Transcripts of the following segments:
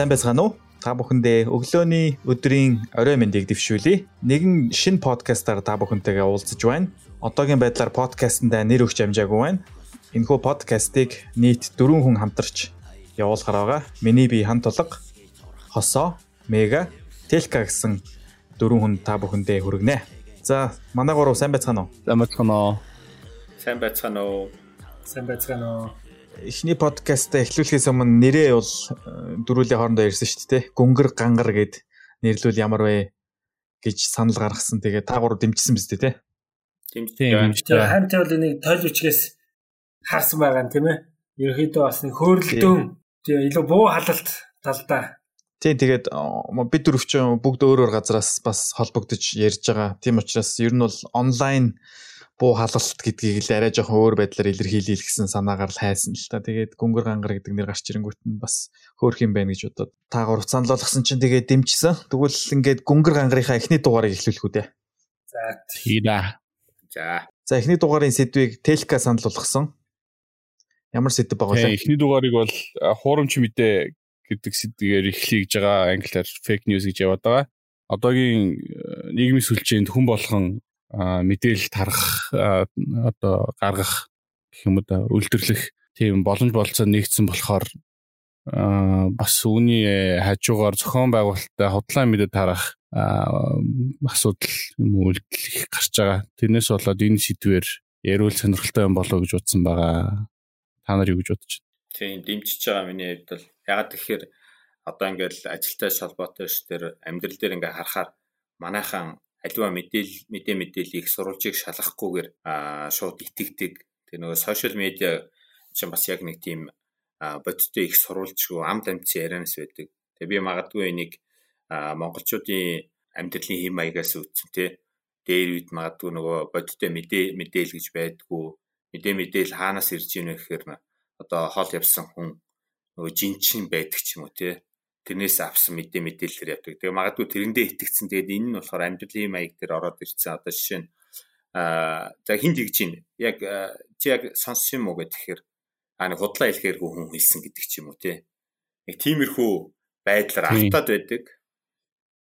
сайн байцгаана уу? Та бүхэндээ өглөөний өдрийн орой мэндийг дэвшүүлье. Нэгэн шинэ подкастаар та бүхэнтэйгээ уулзаж байна. Одоогийн байдлаар подкастнда нэр өгч амжаагүй байна. Энэхүү подкастыг нийт 4 хүн хамтарч явуулахаар байгаа. Миний бие хамт тулга, Хосоо, Мега, Телка гэсэн 4 хүн та бүхэндээ хүргэнэ. За, манай гурав сайн байцгаана уу? Сайн байцгаана уу? Сайн байцгаана уу? Сайн байцгаана уу? Эхний подкастаа эхлүүлэхээс өмнө нэрээ бол э, дөрүлийн хоорондоо ярьсан шүү дээ. Гүнгэр гангар гэд нэрлүүл ямар вэ гэж санал гаргасан. Тэгээ та гурав дэмжсэн биз дээ, тий? Дэмжсэн. Хамтаа бол энийг тойл бичгээс харсан байгаа юм тийм ээ. Ерөнхийдөө бас нэг хөөрөлдөөн илүү буу халалт талдаа. Тийм тэгээд бид дөрвч бүгд өөр өөр газараас бас холбогдож ярьж байгаа. Тийм учраас ер нь бол онлайн буу халалт гэдгийг л арай жоохон өөр байдлаар илэрхийлээ гэсэн санаагаар л хайсан л та. Тэгээд гүнгэр гангар гэдэг нэр гарч ирэнгүүт нь бас хөөх юм байна гэж бодоод та гурав санал болгосон чинь тэгээд дэмжсэн. Тэгвэл ингээд гүнгэр гангарынхаа эхний дугаарыг эхлүүлэх үү дээ. За тийда. За. За эхний дугаарын сэдвийг Телка санал болгосон. Ямар сэдв байгаа вэ? Эхний дугаарыг бол хуурамч мэдээ гэдэг сэдвээр эхлэе гэж байгаа англиар fake news гэж яваад байгаа. Одоогийн нийгмийн сүлжээнд хүн болгон мэдээлэл тарах одоо гаргах гэх юм уу үйлдвэрлэх тийм боломж болцоо нэгдсэн болохоор бас үүний хажуугаар зохион байгуулалттай хотлайн мэдээ тарах асуудал юм үйлдэл их гарч байгаа. Тэрнээс болоод энэ сэдвэр ярил сонирхолтой юм болоо гэж утсан байгаа. Та нар юу гэж бодож байна? Тийм дэмжиж байгаа миний хувьд бол ягаад тэгэхээр одоо ингээл ажилтай холбоотой ш тэр амьдрал дээр ингээ харахаар манайхан аливаа мэдээл мэдээ мэдээллийг сурвалжийг шалгахгүйгээр шууд итгэдэг. Тэгээ нөгөө сошиал медиа чинь бас яг нэг тийм бодиттой их сурвалжгүй амд амтсан ярианаас байдаг. Тэгээ би магадгүй энийг монголчуудын амьдралын хэм маягаас үүссэн тий. Дээр үед магадгүй нөгөө бодиттой мэдээ мэдээл гэж байдгүй. Мэдээ мэдээл хаанаас ирж ийнэ гэхээр одоо хол явсан хүн нөгөө жинчин байдаг ч юм уу тий тэрнээс авсан мэдээ мэдээлэлээр явдаг. Тэгээ магадгүй тэрэндээ итгэцэн. Тэгээд энэ нь болохоор амьдралын маяг дээр ороод ирсэн. Одоо жишээ нь аа за хин тэгж чинь яг чи яг сонссон юм уу гэхээр аа нэг худлаа хэлэхээргүй хүн хэлсэн гэдэг ч юм уу тий. Нэг тиймэрхүү байдлаар автаад байдаг.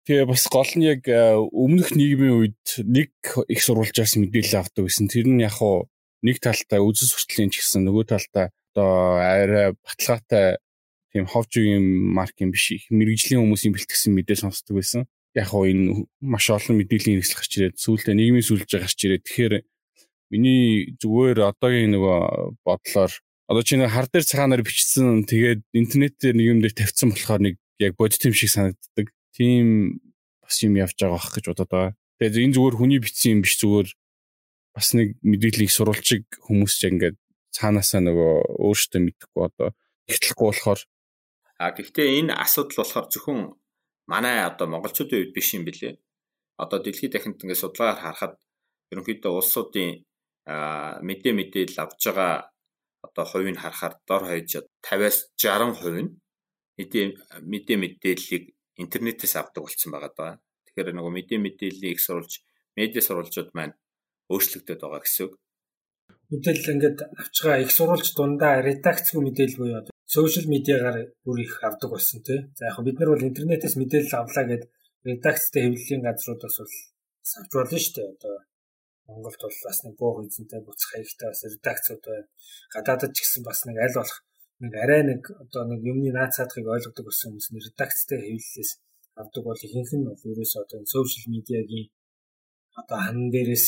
Тэгээ бас гол нь яг өмнөх нийгмийн үед нэг их сурвалжаас мэдээлэл авдаг гэсэн. Тэр нь яг хуу нэг талтай үзэл сурталын ч гэсэн нөгөө талтай одоо арай баталгаатай тийм ховж үеийн маркийн биш их мэрэгжлийн хүмүүсийн бэлтгэсэн мэдээ сонсдог байсан. Яг хоо энэ маш олон мэдээллийн хэрэгсэл гарч ирээд сүүлдээ нийгмийн сүлжээ гарч ирээд тэгэхээр миний зүгээр одоогийн нөгөө бодлоор одоо чи нэг хар дээр цагаанаар бичсэн тэгээд интернетээр нэг юм дээр тавьсан болохоор нэг яг бодит юм шиг санагддаг. Тийм бас юм явж байгаа бах гэж бодоод байгаа. Тэгээд энэ зүгээр хүний бичсэн юм биш зүгээр бас нэг мэдээллийг сурвалжиг хүмүүс ч ингээд цаанаасаа нөгөө өөртөө мэдхгүй одоо ихтлэхгүй болохоор А гэхдээ энэ асуудал болохоор зөвхөн манай одоо монголчуудын үед биш юм билээ. Одоо дэлхийд дахинд ингээд судалгаагаар харахад ерөнхийдөө улсуудын мэдээ мэдээлэл авж байгаа одоо хувийг харахаар дор хаяж 50-аас 60% нь мэдээ мэдээ мэдээллийг интернетээс авдаг болсон байгаа даа. Тэгэхээр нөгөө мэдээ мэдээллийг их сурулж медиа сурвалжууд маань өөрчлөгдөд байгаа гэсэн үг. Мэдээлэл ингээд авч байгаа их сурвалж дундаа редакцгүй мэдээлэл буюу сошиал медиагаар бүр их авдаг болсон тий. За яг бид нар бол интернетээс мэдээлэл авлаа гэд редакцтэй хэвлэлийн газруудаас бол авч болно шүү дээ. Одоо Монголд бол бас нэг бууг эзэнтэй буцах хаягтай бас редакцууд байна. Гадаадд ч гэсэн бас нэг аль болох нэг арай нэг одоо нэг юмны наацаадахыг ойлгодог болсон хүмүүс нь редакцтэй хэвлэлээс авдаг бол ихэнх нь бол ерөөсөө одоо сошиал медиагийн одоо хан дээрээс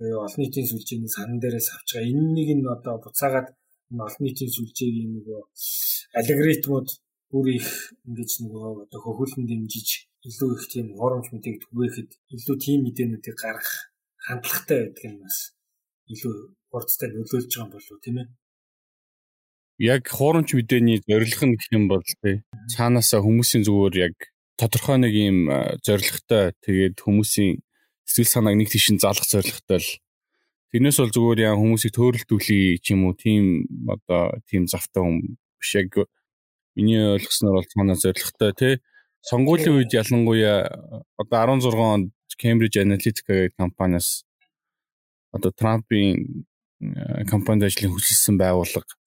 олон нийтийн сүлжээнээс хан дээрээс авч байгаа. Энэ нэг нь одоо буцаагаад олон нийтийн сүлжээгийн нөгөө алгоритмууд бүр их ингэж нөгөө одоо хөхүүлэн дэмжиж илүү их тийм хоромж мэдээг түгээхэд илүү тийм мэдээнүүдийг гаргах хандлагатай байдаг нь бас. Илүү хурцтай нөлөөлж байгаа юм болов тийм ээ? Яг хуурамч мэдээний зорилго нь гэх юм бол тий. Цаанаасаа хүмүүсийн зүгээр яг тодорхой нэг юм зорилготой тэгээд хүмүүсийн сэтгэл санааг нэг тийш залгах зорилготой л Тэрнээс бол зүгээр яа хүмүүсийг төөрөлдүүлээ ч юм уу тийм одоо тийм завтай хүн биш яг миний ойлгосноор бол цаанаа зоригтой тий сонгуулийн үед ялангуяа одоо 16 онд Cambridge Analytica гэх компаниас одоо Трампын компанид ажлын хүсэлсэн байгууллага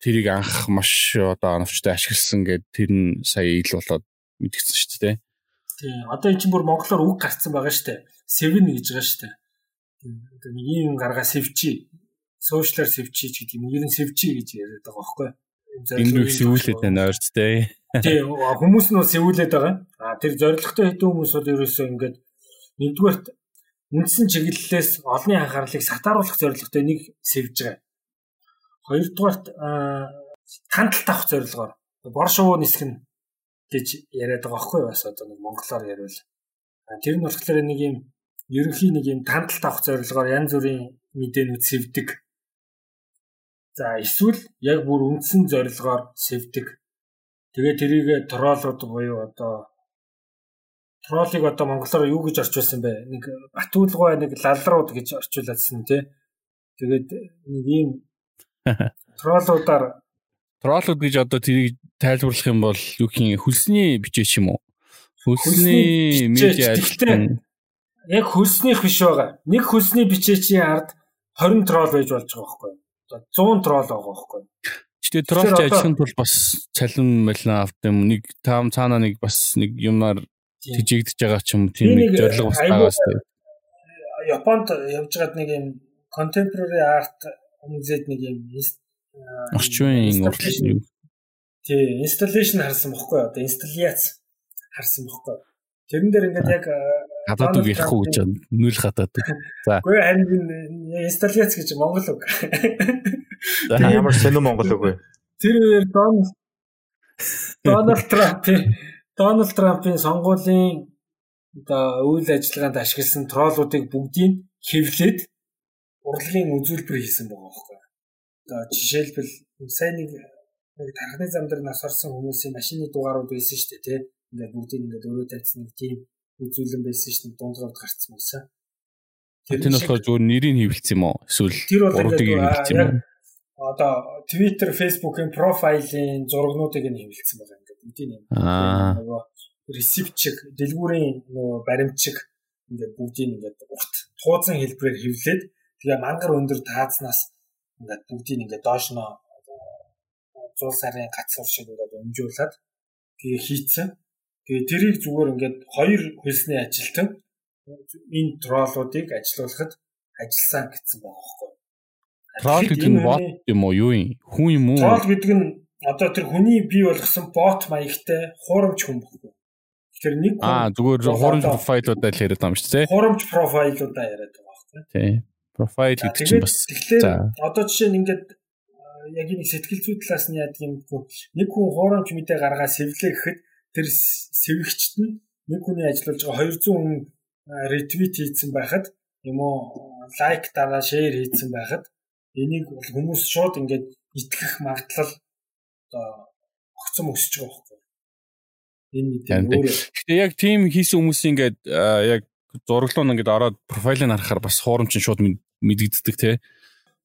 тэрийг анх маш одоо оновчтой ашигласан гэд тэр нь сая ил болоод мэдгдсэн шүү дээ. Тий. Одоо эн чинь бүр монголоор үг гарцсан байгаа шүү дээ. Seven гэж байгаа шүү дээ. Одоо нэг юм гаргаа сэвчи. Сошиалар сэвчи гэдэг юм. Ер нь сэвчи гэж яриад байгаа байхгүй. Энэ рүү сэвүүлээд байна ойрцтэй. Тий. Хүмүүс нь сэвүүлээд байгаа. А тэр зоригтой хэдэн хүмүүс бол ерөөсөө ингээд нэгдүгээрт үндсэн чиглэлээс олонний анхаарлыг сатааруулах зорилготой нэг сэвж байгаа. Хоёрдугаарт танталт авах зорилгоор бор шувуу нисэх нь гэж яриад байгаа байхгүй бас одоо нэг монголоор ярил. Тэр нь болохоор нэг юм ерөнхий нэг юм танталт авах зорилгоор янз бүрийн мэдээнүүд сэвдэг. За эсвэл яг бүр үндсэн зорилгоор сэвдэг. Тэгээ тэрийг троллууд буюу одоо троллыг одоо монголоор юу гэж орчуулсан бэ? Нэг батүүлгой нэг лалрууд гэж орчуулсан тий. Тэгээд нэг ийм троллуудаар троллууд гэж одоо тэрийг тайлбарлах юм бол юу гэх хөлсний бичээч юм уу? Хөлсний медиа ажилтан яг хөлснийх биш байгаа. Нэг хөлсний бичээчийн ард 20 тролл байж болж байгаа байхгүй юу? 100 тролл байгаа байхгүй юу? Гэтэ троллч ажиллахын тулд бас цалин малин авт юм. Нэг таам цаана нэг бас нэг юмнаар тижигдэж байгаа ч юм тийм нэг зорилго бас байгаа шүү дээ. Японд явж байгаад нэг юм contemporary art музейд нэг юм орчин урлагийн юу тий installation харсан бохгүй одоо инсталляц харсан бохгүй тэрэн дээр ингээд яг хадаад үг ярихгүй гэж нүүл хадаад за. Үгүй харин инсталляц гэж монгол үг. Ямар сонир монгол үг вэ? Тэр үеэр Дональд Дональд Трамп Дональд Трампын сонгуулийн одоо үйл ажиллагаанд ашигласан троллуудыг бүгдийг хэвлээд урлагийн үзүүлбэр хийсэн байгаа байхгүй. Одоо жишээлбэл сайн нэг нэг тархны зам дээр нас орсон хүмүүсийн машины дугаарууд байсан шүү дээ тий. Ингээд бүгдийг ингээд өөрөө тавьсан нэг тийм үзүүлэн байсан шүү дээ дундгаард гарцсан юмсаа. Тэр нь болохоор зөвхөн нэрийг хэвлэлсэн юм уу? Эсвэл урдыг хэвлэлсэн юм уу? Одоо Twitter, Facebook-ын профайлын зурагнуудыг нь хэвлэлсэн байгаа ингээд бүгдийг юм. Аа. Ресипчик, дэлгүүрийн нөгөө баримтчиг ингээд бүгдийг ингээд урт тууцсан хэлбэрээр хэвлээд тэгээ мангар өндөр таазнаас ингээд бүгдийг ингээд доош нь зуул сарын гацуур шиг ингээд өмжүүлээд тэгээ хийцэн. Тэгээ тэрийг зүгээр ингээд хоёр хөлсний ажилтан энэ троллуудыг ажилуулахад ажилласан гэсэн байгаа байхгүй. Тролл гэдэг нь бот юм уу юу юм? Хүн юм уу? Тролл гэдэг нь одоо тэр хүний бий болгосон бот маягтай хуурамч хүн баггүй. Тэр нэг Аа зүгээр хуурамч профайлуудаа л яриад байгаа юм шүү дээ. Хуурамч профайлуудаа яриад байгаа байхгүй. Тийм. Профайл гэдэг чинь бас. Тэгэхээр одоо жишээ нь ингээд яг нэг сэтгэл зүй талаас нь яадаг юм бэ? Нэг хүн хуурамч мэдээ гаргаа сэвлээ гэхэд тэр сэвэгчт нь нэг хүний ажиллаж байгаа 200 хүн ретвит хийсэн байхад юм уу лайк дараа шеэр хийсэн байхад энийг бол хүмүүс шууд ингээд итгэх магадлал одоо огцом өсөж байгаа байхгүй. Энэ мэдээ өөрөө. Гэтэ яг тийм хийсэн хүмүүс ингээд яг зураглуу ингээд ороод профайлыг харахаар бас хуурамч шууд мэдэгддэг те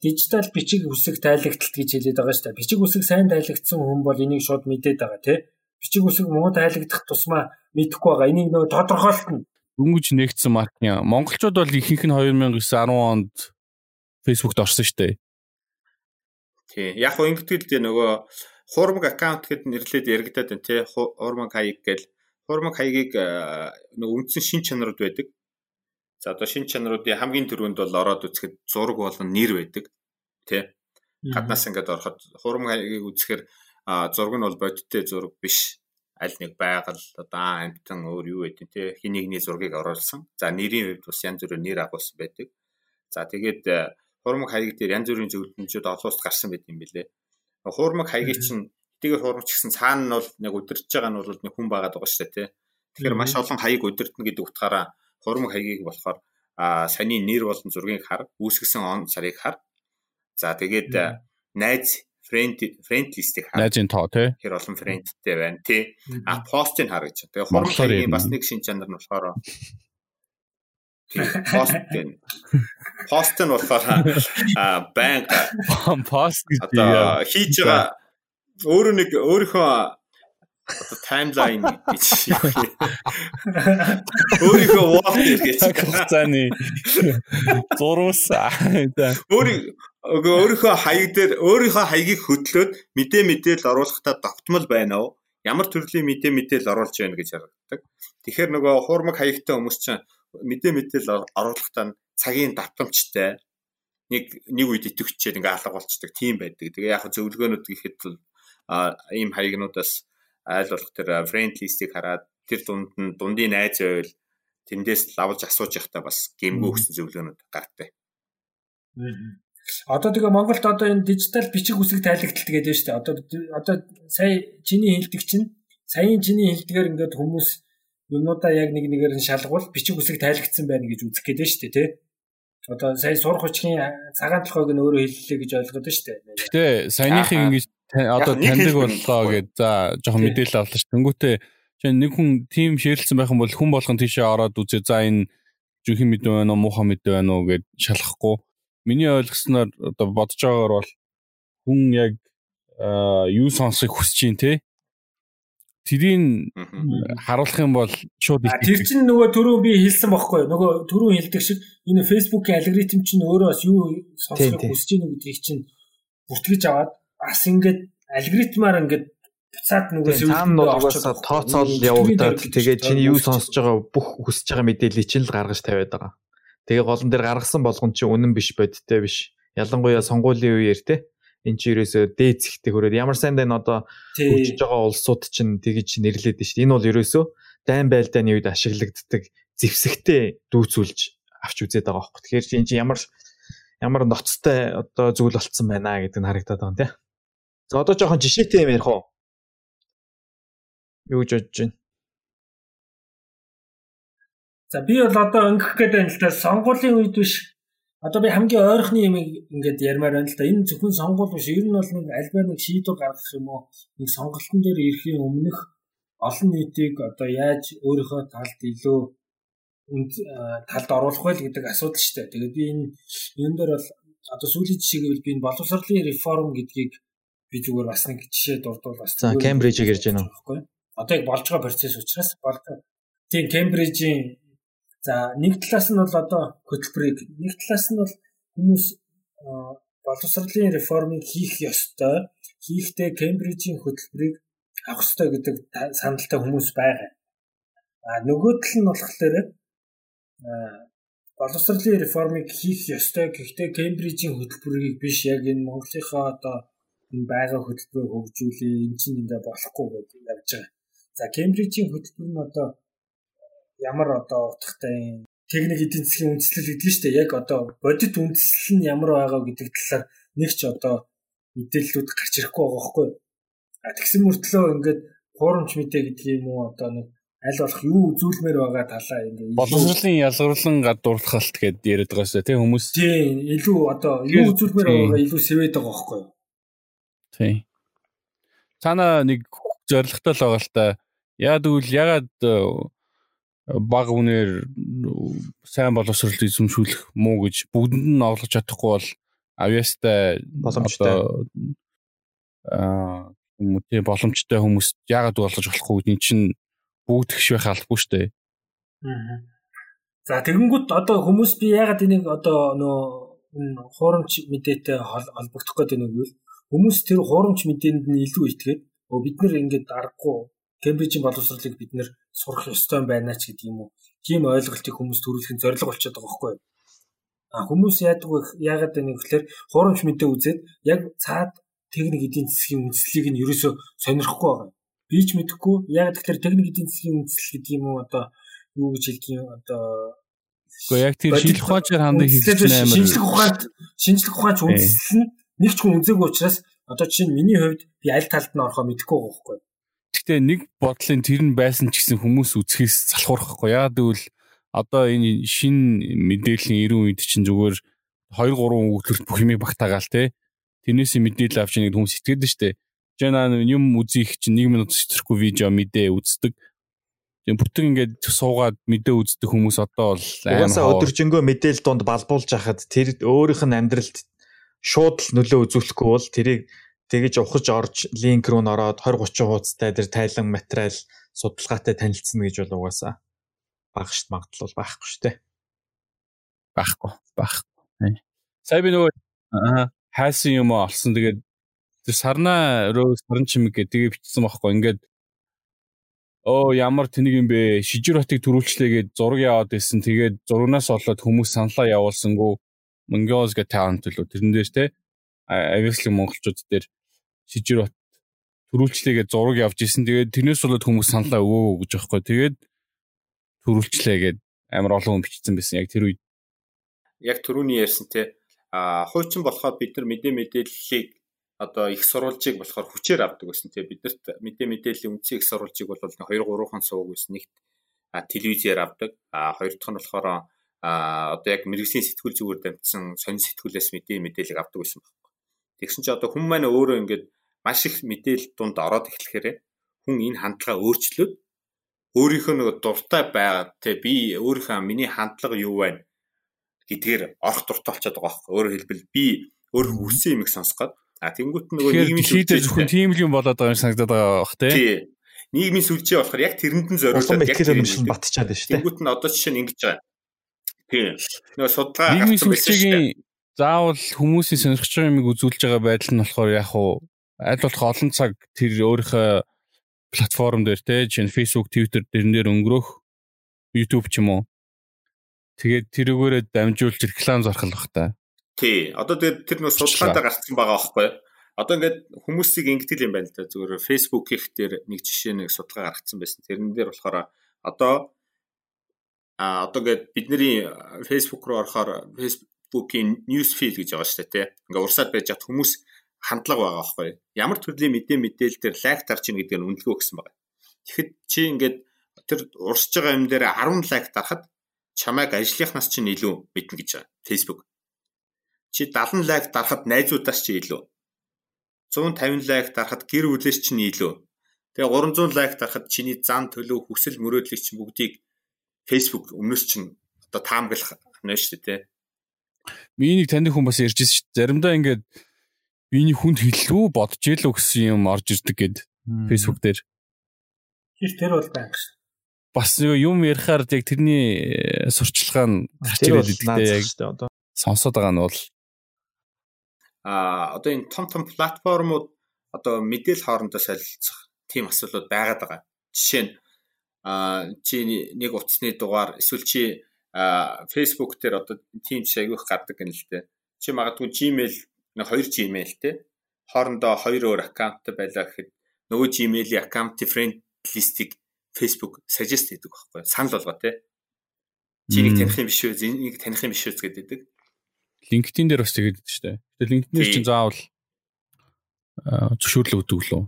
дижитал бичиг үсэг тайлагдалт гэж хэлээд байгаа шүү дээ. Бичиг үсэг сайн тайлагдсан хүн бол энийг шууд мэдээд байгаа тий. Бичиг үсэг муу тайлагдах тусмаа мэдэхгүй байгаа. Энийг нөгөө тодорхойлтно. Дөнгөж нэгдсэн маркны монголчууд бол ихэнх нь 2009 10 онд фэйсбүүкт орсон шүү дээ. Тий. Яг хөө ингэдэг л дээ нөгөө хурмаг аккаунт гэд нэрлээд яригадаад байна тий. Хурмаг хаяг гэл хурмаг хаягийг нөгөө үндсэн шин чанарууд байдаг За одоо шин чанаруудын хамгийн түрүүнд бол ороод үзэхэд зураг болон нэр байдаг. Тэ. Гаднаас ингээд ороход хурам хаягийг үзэхээр зураг нь бол бодиттой зураг биш. Аль нэг байгаль одоо амтан өөр юу байдیں۔ Тэ. Хин нэгний зургийг оруулсан. За нэрийн хувьд бас янз бүрээр нэр агуулсан байдаг. За тэгээд хурмаг хаяг дээр янз бүрийн зөвлөмжүүд улсад гарсан байт юм билэ. Хурмаг хаягийг чинь тэгээд хурмч гэсэн цаана нь бол нэг удирдах байгаа нь бол нэг хүн байгаад байгаа шүү дээ тий. Тэгэхээр маш олон хаяг удирдна гэдэг утгаараа хурмаг хаягийг болохоор а саний нэр болон зургийг хар, үүсгэсэн он сарыг хар. За тэгээд найз фрэнд фрэнд листийг хар. Найзын тоо тий. Тэр олон фрэндтэй байна тий. А постыг хар гэж. Тэгээ хаягийн бас нэг шин чанар нь болохоор пост гэн. Пост нь болохоор а банк пост гэж одоо хийж байгаа өөрөө нэг өөрийнхөө одоо таймлайн гэж өөрийнхөө дээр гэж хугацааны зурвас өөрийн Өгөө өөрийнхөө хаяг дээр өөрийнхөө хаягийг хөдлөөд мэдээ мэдээл оруулахдаа тогтмол байна уу? Ямар төрлийн мэдээ мэдээл оруулж байна гэж харагддаг. Тэгэхээр нөгөө хуурмаг хаягтай хүмүүс чинь мэдээ мэдээл оруулахдаа цагийн давтамжтай нэг нэг үед итгэвчээд ингээ алга болчдөг тийм байдаг. Тэгээ яг зөвлөгөөнүүд гэхэд бол ийм хаягнуудаас айл болох тэр friend list-ийг хараад тэр дунд нь дундын найз байвал тэндээс лавж асууж явахдаа бас гэмгүй өгсөн зөвлөгөөнүүд гартай. Одоо тэгээ Монголд одоо энэ дижитал бичиг үсэг тайлагдалт гэдэг нь шүү дээ. Одоо одоо сая чиний хэлдэг чинь саяын чиний хэлдгээр ингээд хүмүүс юмудаа яг нэг нэгээр нь шалгуул бичиг үсэг тайлагдсан байна гэж үзэх гээд шүү дээ, тий? Одоо сая сурах хүчгийн цагаан толгойг нь өөрөө хэллээ гэж ойлгоод байна шүү дээ. Гэтэ саяныхыг ингэж одоо таньдаг боллоо гэж за жоохон мэдээлэл авлаа ш. Тэнгүүтээ чинь нэг хүн тим ширэлсэн байх юм бол хүн болгон тийшээ ороод үзээ за энэ жинхэнэ мэдээ байна уу муухай мэдээ байна уу гэж шалгахгүй миний ойлгосноор одоо бодож байгаагаар бол хүн яг юу сонсохыг хүсэж чинь те. Тэрийг харуулах юм бол шууд тэр чинь нөгөө түрүү би хэлсэн бохоггүй нөгөө түрүү хэлдэг шиг энэ фэйсбүүкийн алгоритм чинь өөрөө бас юу сонсохыг хүсэж байна гэдгийг чинь бүртгэж аваад бас ингээд алгоритмаар ингээд буцаад нөгөө цаана нугасаа тооцоол явагдаад тэгээд чиний юу сонсож байгаа бүх хүсэж байгаа мэдээллийг чинь л гаргаж тавиад байгаа. Тэгээ голон дээр гаргасан болгон чи үнэн биш бодиттой биш. Ялангуяа сонгуулийн үеэр те эн чи ерөөсөө дээд зихтэй хөрөөд ямар сайн даа одоо хөгжиж байгаа улсууд чинь тэгж нэрлээд байна шүү дээ. Энэ бол ерөөсөө дайн байлдааны үед ашиглагддаг зэвсэгтэй дүүцүүлж авч үзээд байгаа байхгүй. Тэгэхээр эн чи ямар ямар ноцтой одоо зүйл болцсон байна гэдэг нь харагдаад байгаа юм тий. За одоо жоохон жишээтэй юм ярих уу? Юу гэж бодож байна? За би бол одоо өнгөх гээд байна л да сонгуулийн үед биш. Одоо би хамгийн ойрхны юм ингээд ярмаар байна л да. Энэ зөвхөн сонгуул биш. Ер нь бол нэг альбаар нэг шийдвэр гаргах юм уу? Нэг сонголтын дээр ирэхийн өмнөх олон нийтийг одоо яаж өөрийнхөө талд илүү талд оруулах вэ гэдэг асуудал шүү дээ. Тэгээд би энэ энэ дээр бол одоо сүүлийн жишээ гэвэл би энэ боловсролын реформ гэдгийг би зүгээр бас нэг жишээ дурдвал бас За Кембрижийг ярьж байна уу? Одоо яг болж байгаа процесс учраас болдог. Тийм Кембрижийн За нэг талаас нь бол одоо хөтөлбөрийг нэг талаас нь бол хүмүүс боловсролын реформыг хийх ёстой. Хийхдээ Кембрижийн хөтөлбөрийг авах ёстой гэдэг саналтай хүмүүс байгаа. А нөгөө тал нь болохоор боловсролын реформыг хийх ёстой. Гэхдээ Кембрижийн хөтөлбөрийг биш яг энэ Монголынхоо одоо энэ байгаа хөтөлбөрийг хөгжүүлээ. Энд чинь ингээ болохгүй гэдэг явж байгаа. За Кембрижийн хөтөлбөр нь одоо ямар одоо утгатай техник эдийн засгийн үндэслэл гэдэг нь шүү дээ. Яг одоо бодит үндэслэл нь ямар байгаа гэдэг талаар нэг ч одоо мэдээллүүд гарч ирэхгүй байгаа байхгүй. А тэгсэн мөртлөө ингээд хуурамч мэдээ гэдэг юм уу одоо нэг аль болох юу үзүүлмээр байгаа талаа ингээд боловсролын ялгарлан гадуурлахалт гэдээ яриад байгаа шүү дээ хүмүүс. Тийм илүү одоо юу үзүүлмээр байгаа илүү сэвэд байгаа байхгүй. Тийм. Цаана нэг зоригтой л байгаа л та. Яа тэгвэл ягаад баг үнээр сайн боловсролт эзэмшүүлэх муу гэж бүгдэнд нь оглож чадахгүй бол авьяастай боломжтой аа мөтэй боломжтой хүмүүс яагаад болгож болохгүй гэдэг чинь бүгд гიშвэ халахгүй шүү дээ. За тэгэнгүүт одоо хүмүүс би яагаад энийг одоо нөө хуурамч мэдээтэй холбогдох гэдэг нэг үйл хүмүүс тэр хуурамч мэдээнд нь илүү итгээд бид нар ингэж аргагүй Кембрижийн боловсролыг бид нэр сурах ёстой байна ч гэдэг юм уу. Тийм ойлголтыг хүмүүс төрүүлэх нь зорилго болчиход байгаа байхгүй юу? А хүмүүс яадаг вэ? Яагаад нэг гэхээр хуурамч мэдээ үзээд яг цаад техник эдийн засгийн үндэслэлийг нь ерөөсөө сонирхгүй байгаа. Би ч мэдэхгүй. Яагаад тэгэхээр техник эдийн засгийн үндэслэл гэдэг юм уу одоо юу гэж хэлдэг юм одоо Гэхдээ яг тэр шинжлэх ухаанчаар хандах хэлсэн амар. Шинжлэх ухаант шинжлэх ухаанч үндэслэл нь нэг ч хүн үзээгүй учраас одоо чинь миний хувьд би аль талд нь орохоо мэдэхгүй байгаа байхгүй? Гэхдээ нэг бодлын тэр нь байсан ч гэсэн хүмүүс үзэхээс залхуурахгүй. Яагаад гэвэл одоо энэ шин мэдээллийн 90 үед чинь зүгээр 2 3 өгүүлбэрт бүх юмыг багтаагаал те. Тэрнээс мэдээлэл авч нэг хүмүүс итгэдэг штэ. Жана юм үзих чинь 1 минут сэтгэхгүй видео мэдээ үздэг. Тийм бүтэн ингээд суугаад мэдээ үздэг хүмүүс одоо бол аймаа өдөржингөө мэдээлэл донд балбуулж хахад тэр өөрийнх нь амьдралд шууд л нөлөө үзүүлэхгүй бол тэрийг тэгэж ухаж орж линк руу н ороод 20 30 хуудастай дээр тайлан материал судалгаатай танилцсан гэж бол угаасаа бага шít магадлал байхгүй шүү дээ. Байхгүй. Байхгүй. Сая би нөгөө хайсан юм олсон. Тэгээд тэр сарнаа руу сарн чимэг гэдэг тэгээ бичсэн байхгүй. Ингээд оо ямар тэнийг юм бэ? Шижир хотыг төрүүлчлээгээд зураг яваад байсан тэгээд зурагнаас олоод хүмүүс саналаа явуулсангүй. Mongols гэх талант лөө тэрэн дээр те авиаслын монголчууд дээр шижир бат төрүүлчлээгээ зураг явж исэн. Тэгээд тэрнээс болоод хүмүүс саналаа өгөөгөө гэж байхгүй. Тэгээд төрүүлчлээгээд амар олон хүн бичсэн байсан яг тэр үед. Яг түрүүний ярьсан те а хуучин болохоор бид нар мэдээ мэдээллийг одоо их сурвалжийг болохоор хүчээр авдаг гэсэн те биднэрт мэдээ мэдээллийн үндсэн их сурвалжийг бол 2 3хан сууг гэсэн нэгт телевизээр авдаг а хоёр дахь нь болохоор а одоо яг мэрэгжлийн сэтгүүл зүгээр дамжсан сонин сэтгүүлээс мэдээ мэдээлэл авдаг байсан байна. Тэгсэн чинь одоо хүн маань өөрөө ингээд маш их мэдээлэл дунд ороод эхлэхээр хүн энэ хандлага өөрчлөөд өөрийнхөө нэг дуртай байгаа. Те би өөрийнхөө миний хандлага юу байна гэдгээр орох дуртай болчиход байгаа байхгүй өөрөөр хэлбэл би өөр хүссэн юм их сонсгоод а тэнгуут нөгөө нийгмийн шийдэл зөвхөн тийм л юм болоод байгаа юм санагдаад байгаа бах те нийгмийн сүлжээ болохоор яг тэрэнд нь зориулаад яг тэр юм шиг батчаад байна шүү дээ. Тэнгуут нь одоо жишээ нь ингэж байгаа. Тийм нөгөө судалгаа нийгмийн сүлжээгийн заавал хүмүүсийн сонирхож байгаа юмыг үзүүлж байгаа байдал нь болохоор яг уу аль болох олон цаг тэр өөрийнхөө платформ дээр те чинь Facebook, Twitter дэрэн дээр өнгөрөх YouTube ч юм уу. Тэгээд тэрүүгээрээ дамжуулж реклам зархал бах та. Тий. Одоо тэгээд тэр нөө судалгаатаа гарсан байгаа байхгүй юу? Одоо ингээд хүмүүсийг ингэдэг юм байна л да. Зүгээр Facebook их дээр нэг жишээ нэг судалгаа гаргацсан байсан. Тэрэн дээр болохоор одоо а одоо ингээд бидний Facebook руу орохоор Facebook Facebook-ийн news feed гэж байгаа шүү дээ тий. Ингээ урсаад байж хат хүмүүс хандлага байгаа байхгүй. Ямар төрлийн мэдээ мэдээлэл дээр лайк дарж ийн гэдэг нь үнэлгөө гэсэн байгаа. Тэгэхэд чи ингээд тэр урсж байгаа юм дээр 10 лайк дарахад чамайг ажлынхнаас чинь илүү мэднэ гэж байгаа. Facebook. Чи 70 лайк дарахад найзуудаас чи илүү. 150 лайк дарахад гэр бүлээс чинь илүү. Тэгээ 300 лайк дарахад чиний зам төлөв хүсэл мөрөөдлийг чинь бүгдийг Facebook өмнөөс чинь одоо таамаглах нь шүү дээ. Миний таних хүн бас ярьжсэн шүү дээ. Заримдаа ингээд миний хүнд хэллүү бодож ийлүү гэсэн юм орж ирдэг гэд Facebook дээр. Тэр тэр бол байнг шүү. Бас юм ярихаар яг тэрний э, сурчлагаа нь гарч ирээд идэгтэй яг сонсоод байгаа нь бол а одоо энэ том том платформуд одоо мэдээлэл хоорондоо солилцох тийм асуудлууд байгаад байгаа. Жишээ нь а чи нэг утасны дугаар эсвэл чи Facebook дээр одоо тийм жишээ айгүйх гардаг гэнэ л дээ. Чи магадгүй Gmail нэг хоёр Gmail те хоорондоо хоёр өөр аккаунт байлаа гэхэд нөгөө Gmail-ийн аккаунт friend листийг Facebook suggest хийдэг байхгүй санал болгоо те. Чи нэг таних юм биш үү? Энийг таних юм биш үү гэдэг. LinkedIn дээр бас тэгээд шүү дээ. Тэгээд LinkedIn-ээр чинь заавал зөвшөөрлөө өгдөг лөө.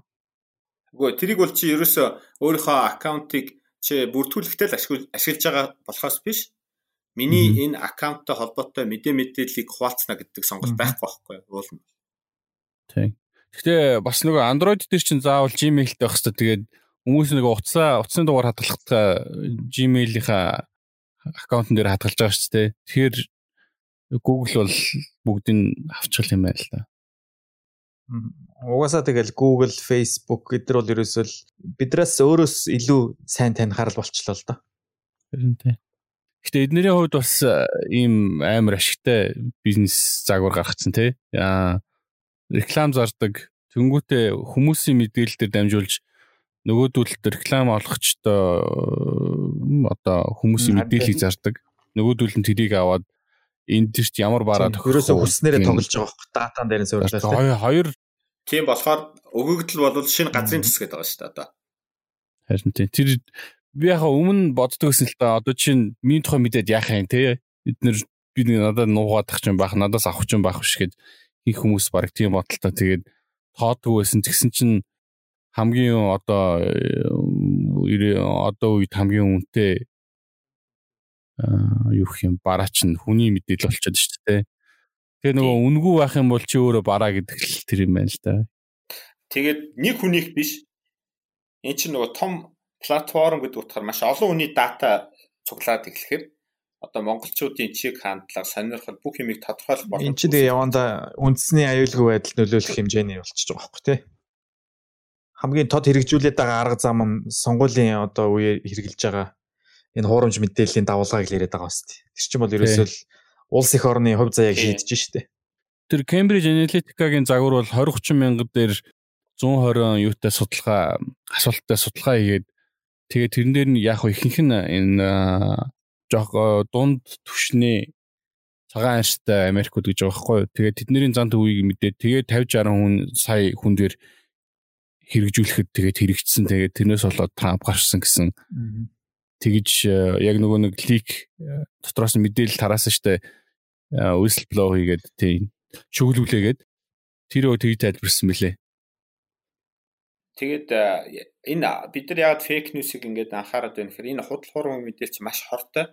Үгүй тэрийг бол чи ерөөсөө өөрийнхөө аккаунтыг чи бүртгүүлэхдээ л ашиглаж байгаа болохоос биш Миний энэ аккаунттай холбоотой мэдээ мэдээллийг хуваалцна гэдэг сонголт байхгүй байхгүй уул нь. Тийм. Гэхдээ бас нөгөө Android дээр чинь заавал Gmail-тэй байх хэрэгтэй. Тэгээд хүмүүс нөгөө утсаа утасны дугаар хадгалахдаа Gmail-ийнхаа аккаунтн дээр хадгалж байгаа шүү дээ. Тэгэхээр Google бол бүгдийг авчихл юм байна л да. Угаасаа тэгэл Google, Facebook эдгээр бол ерөөсөө бидрээс өөрөөс илүү сайн танихаар л болчлоо л да. Харин тийм. Гэтэ эднэрийн хувьд бас э, ийм амар ашигтай бизнес загвар гаргацсан тий. Аа реклам зардаг. Тэнгүүтээ хүмүүсийн мэдээлэл дээр дамжуулж нөгөөдөлд реклам олгочтой одоо хүмүүсийн мэдээллийг зардаг. Нөгөөдөл нь тэрийг аваад энд дэрт ямар бараа тохиолдсон хүснээрээ тоглож байгаа байхгүй датан дээр нь суурилаа. Хоёр тийм болохоор өгөгдөл бол шинэ газрын төс гэдэг байгаа шүү дээ одоо. Харин тийм тэр би яхаа өмнө боддог гэсэн л та одоо чинь миний тухай мэдээд яах юм те эднэр би надад нуугаадах ч юм байх надаас авах ч юм байх биш гэд их хүмүүс баг тийм бодолтой тэгээд тоодгүй байсан тэгсэн чинь хамгийн одоо одоо үед хамгийн үнэтэй юу гэх юм бараач нь хүний мэдээлэл болчиход шүү дээ. Тэгээ нөгөө үнгүй байх юм бол чи өөрөө бараа гэдэг л тэр юм байна л да. Тэгээд нэг хүнийх биш. Энд чинь нөгөө том платформ гэдэг утгаар маш олон хүний дата цуглаад эхлэхээр одоо монголчуудын чиг хандлага сонирхол бүх юмыг тодорхойлох боломжтой. Энд чинь тэгээ яванда үндэсний аюулгүй байдал нөлөөлөх хэмжээний болчихж байгаа байхгүй тий. Хамгийн тод хэрэгжүүлээд байгаа арга зам нь сонгуулийн одоо үеэр хэрэгжилж байгаа энэ хуурамч мэдээллийн давалгааг л яриад байгаа баст. Тэр чинь бол ерөөсөө улс их орны хувь заяаг шийдэж штэ. тэр Cambridge Analytica-гийн загвар бол 20 30 мянга дээр 120 юутай судалгаа асуулттай судалгаа хийгээд тэгээ тэрэн дээр нь яг ихэнх нь энэ жоох дунд түвшний цагаан арьстай Америкууд гэж байгаа байхгүй. Тэгээд тэдний зан төвийг мэдээд тэгээд 50 60 хүн сая хүн дээр хэрэгжүүлэхэд тэгээд хэрэгжсэн. Тэгээд тэрнээс болоод Трамп гарсан гэсэн. Тэгж яг нөгөө нэг лик дотроос мэдээлэл тараасан штэ whistleblower хийгээд тийм шүглүүлээгээд тэр өө тгий тайлбарсан мөлий. Тэгээд энэ бид нар яг фейк ньюсыг ингээд анхаарат байна гэхээр энэ худал хуурмаг мэдээлэл чинь маш хортой.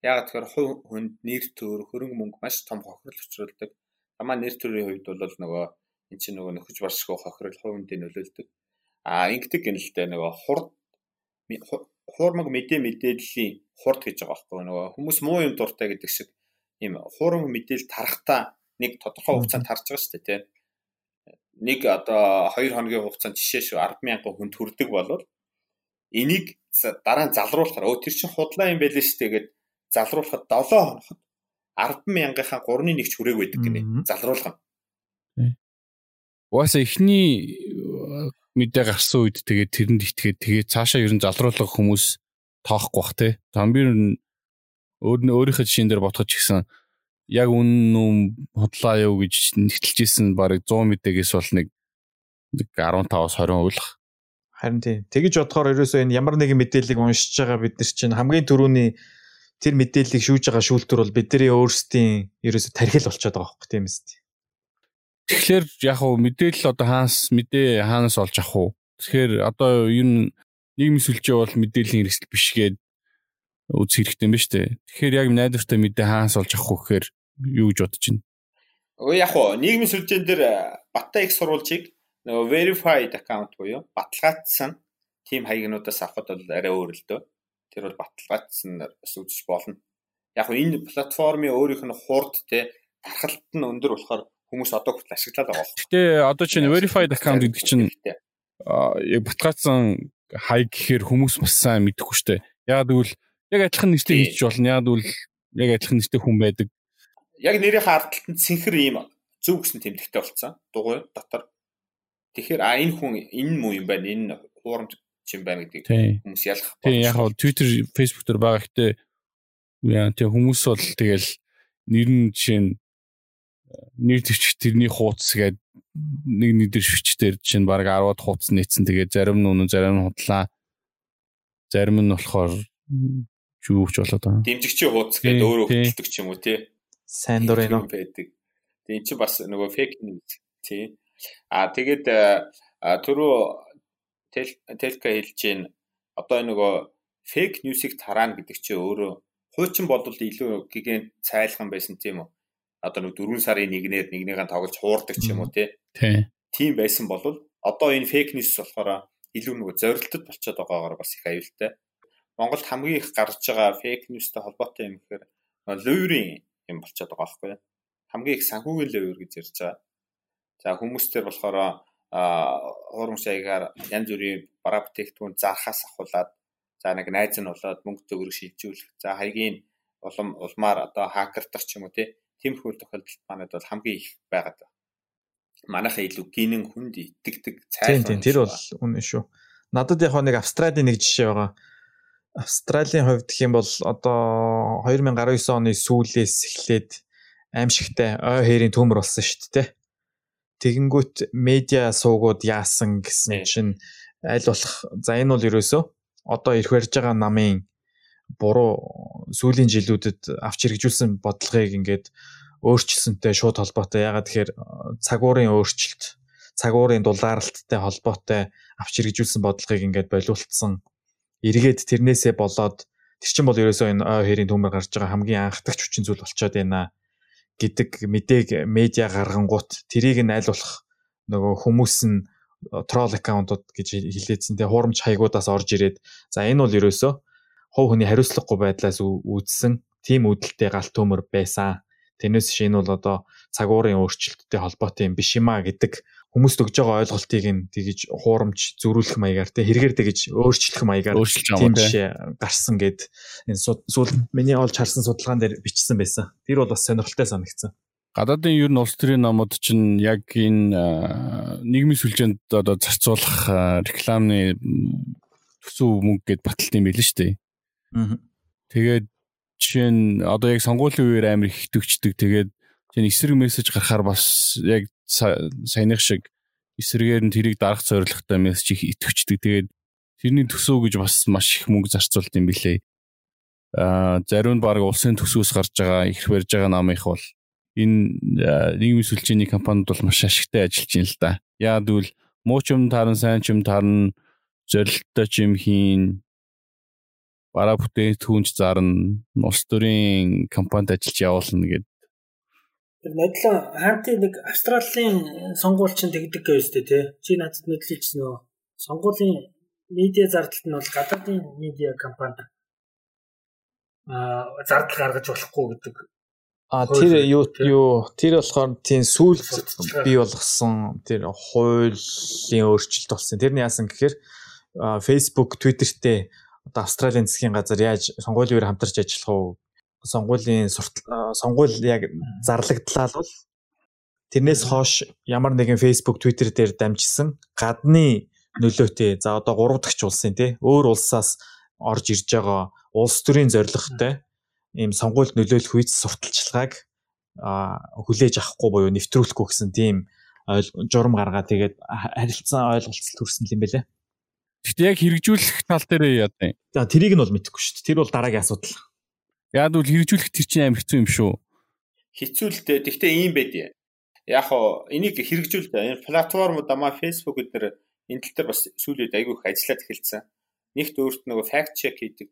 Яг тэгэхээр хувь хүнд нэр төр хөрөнгө мөнгө маш том хохирол учруулдаг. Тамаа нэр төрийн хувьд бол нөгөө эн чинь нөгөө нөхөж баршгүй хохирол хувь хүндээ нөлөөлдөг. Аа ингэдэг гэнэ л дээ нөгөө хурд хуурмаг мэдээ мэдээллийн хурд гэж байгаа байхгүй нөгөө хүмүүс муу юм дуртай гэдэг шиг ийм хуурмаг мэдээлэл тарахтаа нэг тодорхой хугацаанд тарж байгаа шүү дээ тийм нэг одоо 2 хоногийн хугацаанд жишээ шүү 100000 хүнд хүрдэг болвол энийг дараа нь залруулахаар өө тэр чинь худлаа юм байлээ шүү дээ гэд залруулахад 7 хоногт 100000-ийнхаа 3-ны 1 ч хүрээг байдаг гинэ залруулах нь. Угаасаа эхний э, мэдээ гарсан үед тэгээд тэрэнд итгээд тэгээд цаашаа ер нь залруулах хүмүүс тоохгүй бах те. Тамбир өөр нь өөрийнхөө жишээн дээр ботгож гисэн яг үн нүм худлаа юу гэж нэгтэлж исэн баг 100 мэдээгээс бол нэг 15-аас 20 уулах. Харин тийм. Тэгэж бодохоор ерөөсөө энэ ямар нэгэн мэдээллийг уншиж байгаа бид нар чинь хамгийн түрүүний тэр мэдээллийг шүүж байгаа шүүлтүр бол бидний өөрсдийн ерөөсөө тархил болчиход байгаа хөөхгүй тийм эст. Тэгэхээр яг хуу мэдээлэл одоо хаанаас мэдээ хаанаас олж авах уу? Тэгэхээр одоо юу нийгмийн сүлжээ бол мэдээллийн хэрэгсэл биш гээд үз хэрэгтэй юм ба штэ. Тэгэхээр яг найдвартай мэдээ хаанаас олж авах вэ гэхээр юу гэж бодож байна? Өө яг хуу нийгмийн сүлжээн дээр баттай их сурвалжийг нөгөө verified account буюу баталгаажсан тим хаягнуудаас авахд бол арай өөр л дөө. Тэр бол баталгаажсан бас үзэж болно. Яг хуу энэ платформын өөрийнх нь хурд те тархалт нь өндөр болохоор хүмүүс одоо хүртэл ашиглаад байгаа. Гэтэ одоо чинь verified account гэдэг чинь яг баталгаажсан хаяг гэхээр хүмүүс бас сайн мэдэхгүй штэ. Яг тэгвэл яг адилхан нэртэй хийж болно. Яг тэгвэл яг адилхан нэртэй хүн байдаг яг нэрийн хардталт нь цэнхэр ийм зөв гэсэн тэмдэгтэй болцсон. Дугуй дотор. Тэгэхээр а энэ хүн энэ муу юм байна. Энэ хуурамч юм байна гэдгийг хүмүүс ялах. Тийм яг хоо Twitter, Facebook дээр байгаа ихтэй яа тийм хүмүүс бол тэгэл нэр нь жишээ нь нэр төвч тэрний хуудас гээд нэг нэг дэр швчтэр чинь баг 10-аад хуудас нээсэн. Тэгээд зарим нь үнэн зарим нь худлаа. Зарим нь болохоор юу ч болоод байгаа. Дэмжигчийн хуудас гээд өөрөө хөтэлдэг ч юм уу тий сайн дурын уу байдаг. Тэгээ чи бас нөгөө фейк ньюс тий. А тэгээд түрүү телка хэлж гин одоо нөгөө фейк ньюсийг тараана гэдэг чи өөрөө хуучин бодвол илүү гигэн цайлхан байсан тийм үү? Одоо нэг 4 сарын 1-ээр нэгнийгээ тоглож хуурдаг ч юм уу тий. Тийм байсан бол одоо энэ фейк ньюс болохоор илүү нөгөө зорилтод болчиход байгаагаар бас их аюултай. Монголд хамгийн их гарч байгаа фейк ньюстэй холбоотой юм гэхээр луурийн юм болчиход байгаа байхгүй юу. Хамгийн их санхүүгийн левер гэж ярьж байгаа. За хүмүүс төр болохоор хуурамч аягаар янз бүрийн бараа бүтээгдэхүүн зархаас ахуулаад за нэг найз нь болоод мөнгө төгрөг шилжүүлэх. За хаягийн улам улмаар одоо хакердах ч юм уу тиймэрхүү тохиолдолд манайд бол хамгийн их байгаад байна. Манайхаа илүү гинэн хүнд итгэдэг цай. Тийм тэр бол үнэн шүү. Надад яг нэг Австралийн нэг жишээ байгаа. Австралийн хувьд гэх юм бол одоо 2019 оны сүүлээс эхлээд аимшигтай ой хээрийн төмөр болсон шүү дээ. Тэгэнгүүт медиа суугууд яасан гэсэн чинь аль болох за энэ бол ерөөсөө одоо ирэх барьж байгаа намын буруу сүүлийн жилүүдэд авч хэрэгжүүлсэн бодлогыг ингээд өөрчилсөнтэй шууд холбоотой. Ягаад тэгэхээр цагуурын өөрчлөлт, цагуурын дулааралттай холбоотой авч хэрэгжүүлсэн бодлогыг ингээд болиулсан эргээд тэрнээсээ болоод тэр чинь бол ерөөсөө энэ ой хэрийн төмөр гарч байгаа хамгийн анхдагч хүчин зүйл болчиход байна гэдэг мэдээг медиа гаргангуут тэрийг нь аль болох нөгөө хүмүүс нь трол аккаунтууд гэж хэлээдсэн тэгээ хуурамч хаягуудаас орж ирээд за энэ бол ерөөсөө хов хүний хариуцлагагүй байдлаас үүдсэн тийм үүдэлтэй галт төмөр байсан. Тэрнээс шинэ бол одоо цагуурын өөрчлөлттэй холбоотой юм биш юмаа гэдэг хүмүүст өгж байгаа ойлголтыг нь тэгж хуурамч зөрүүлэх маягаар те хэрэгэр тэгж өөрчлөх маягаар тийм жишээ гарсан гэд энэ сүүл миний олж харсан судалгаан дээр бичсэн байсан. Тэр бол бас сонирхолтой санагдсан. гадаадын ер нь улс төрийн номууд чинь яг энэ нийгмийн сүлжээнд одоо зарцуулах рекламны төсөв мөнгө гэд баталт юм байл шүү дээ. Аа. Тэгээд жишээ нь одоо яг сонгуулийн үеэр амар их төгчдөг. Тэгээд чинь эсрэг мессеж гарахаар бас яг саяных шиг эсрэгээр нь тэрийг дарах зорилготой мессеж их итгэвчдэг. Тэгээд тэрний төсөв гэж бас маш их мөнгө зарцуулт юм билээ. Аа зарим нь баг улсын төсвөөс гарч байгаа их барьж байгаа намынх бол энэ нийгмийн сүлжээний компаниуд бол маш ашигтай ажиллаж байна л да. Яагад гэвэл муу ч юм таарна, сайн ч юм таарна, зорилттой ч юм хийн бараа бүтээтгүүнч зарна, улс төрийн компанид ажиллаж явуулна гэд. Тэр нодлон хаантын нэг Австралийн сонгуульчин тэгдэг үү те. Чи надад нөтлөж нөө сонгуулийн медиа зардалт нь бол гадаадын медиа компани зардал гаргаж болохгүй гэдэг. А тэр юу юу тэр болохоор тийм сүүлд бий болгосон тэр хуулийн өөрчлөлт болсон. Тэрний яасан гэхээр Facebook, Twitter-тэй одоо Австралийн засгийн газар яаж сонгуулийн үеэр хамтарч ажиллах уу? Сонгуулийн сонгуул яг зарлагдлаа бол тэрнээс хойш ямар нэгэн Facebook, Twitter дээр дамжсан гадны нөлөөтэй за одоо 3 дахь улсын тий өөр улсаас орж ирж байгаа улс төрийн зорилготой ийм сонгуульд нөлөөлөх үйц сурталчилгааг хүлээж авахгүй буюу нэвтрүүлэхгүй гэсэн тийм журам гаргаа тэгээд харилцан ойлголцол төрсөн юм байлээ. Гэтэ яг хэрэгжүүлэх тал дээр яа вэ? За тэрийг нь бол мэдэхгүй шүү дээ. Тэр бол дараагийн асуудал. Яг бол хэрэгжүүлэх тэр чинь амар хэцүү юм шүү. Хэцүү л дээ. Гэхдээ ийм байдیں۔ Яг хоо энийг хэрэгжүүлдэг энэ платформуд амаа Facebook гэдэг энэ тал дээр бас сүүлийн үед айгүй их ажиллаад эхэлсэн. Нэгт өөрт нөгөө fact check хийдэг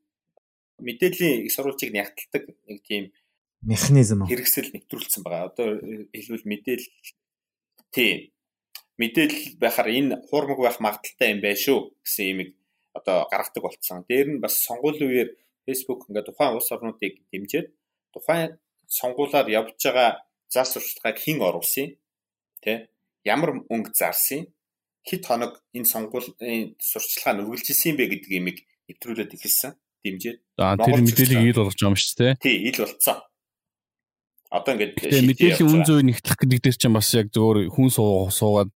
мэдээллийн их сурвалжийг нягтладаг нэг тийм механизм хэрэгсэл нэвтрүүлсэн байгаа. Одоо хэлбэл мэдээл тийм мэдээлэл байхаар энэ хуурмаг байх магадaltaй юм байна шүү гэсэн имийг одоо гаргадаг болцсон. Дээр нь бас сонгуулийн үеэр Facebook ингээд тухайн улс орнуудыг дэмжиж тухайн сонгуулаар явж байгаа зар сурталчилгааг хэн оруулсан тий ямар мөнгө зарсан хэд хоног энэ сонгуулийн сурталчилгаа нь үргэлжилсэн бэ гэдэг имийг нэвтрүүлээд эхэлсэн дэмжиж. За тэр мэдээллийг ил болгож байгаа юм шүү дээ. Тий, ил болцсон. Одоо ингээд мэдээллийн үн зөв нэгтлэх гэдэг дээр чинь бас яг зөвөр хүн суугаад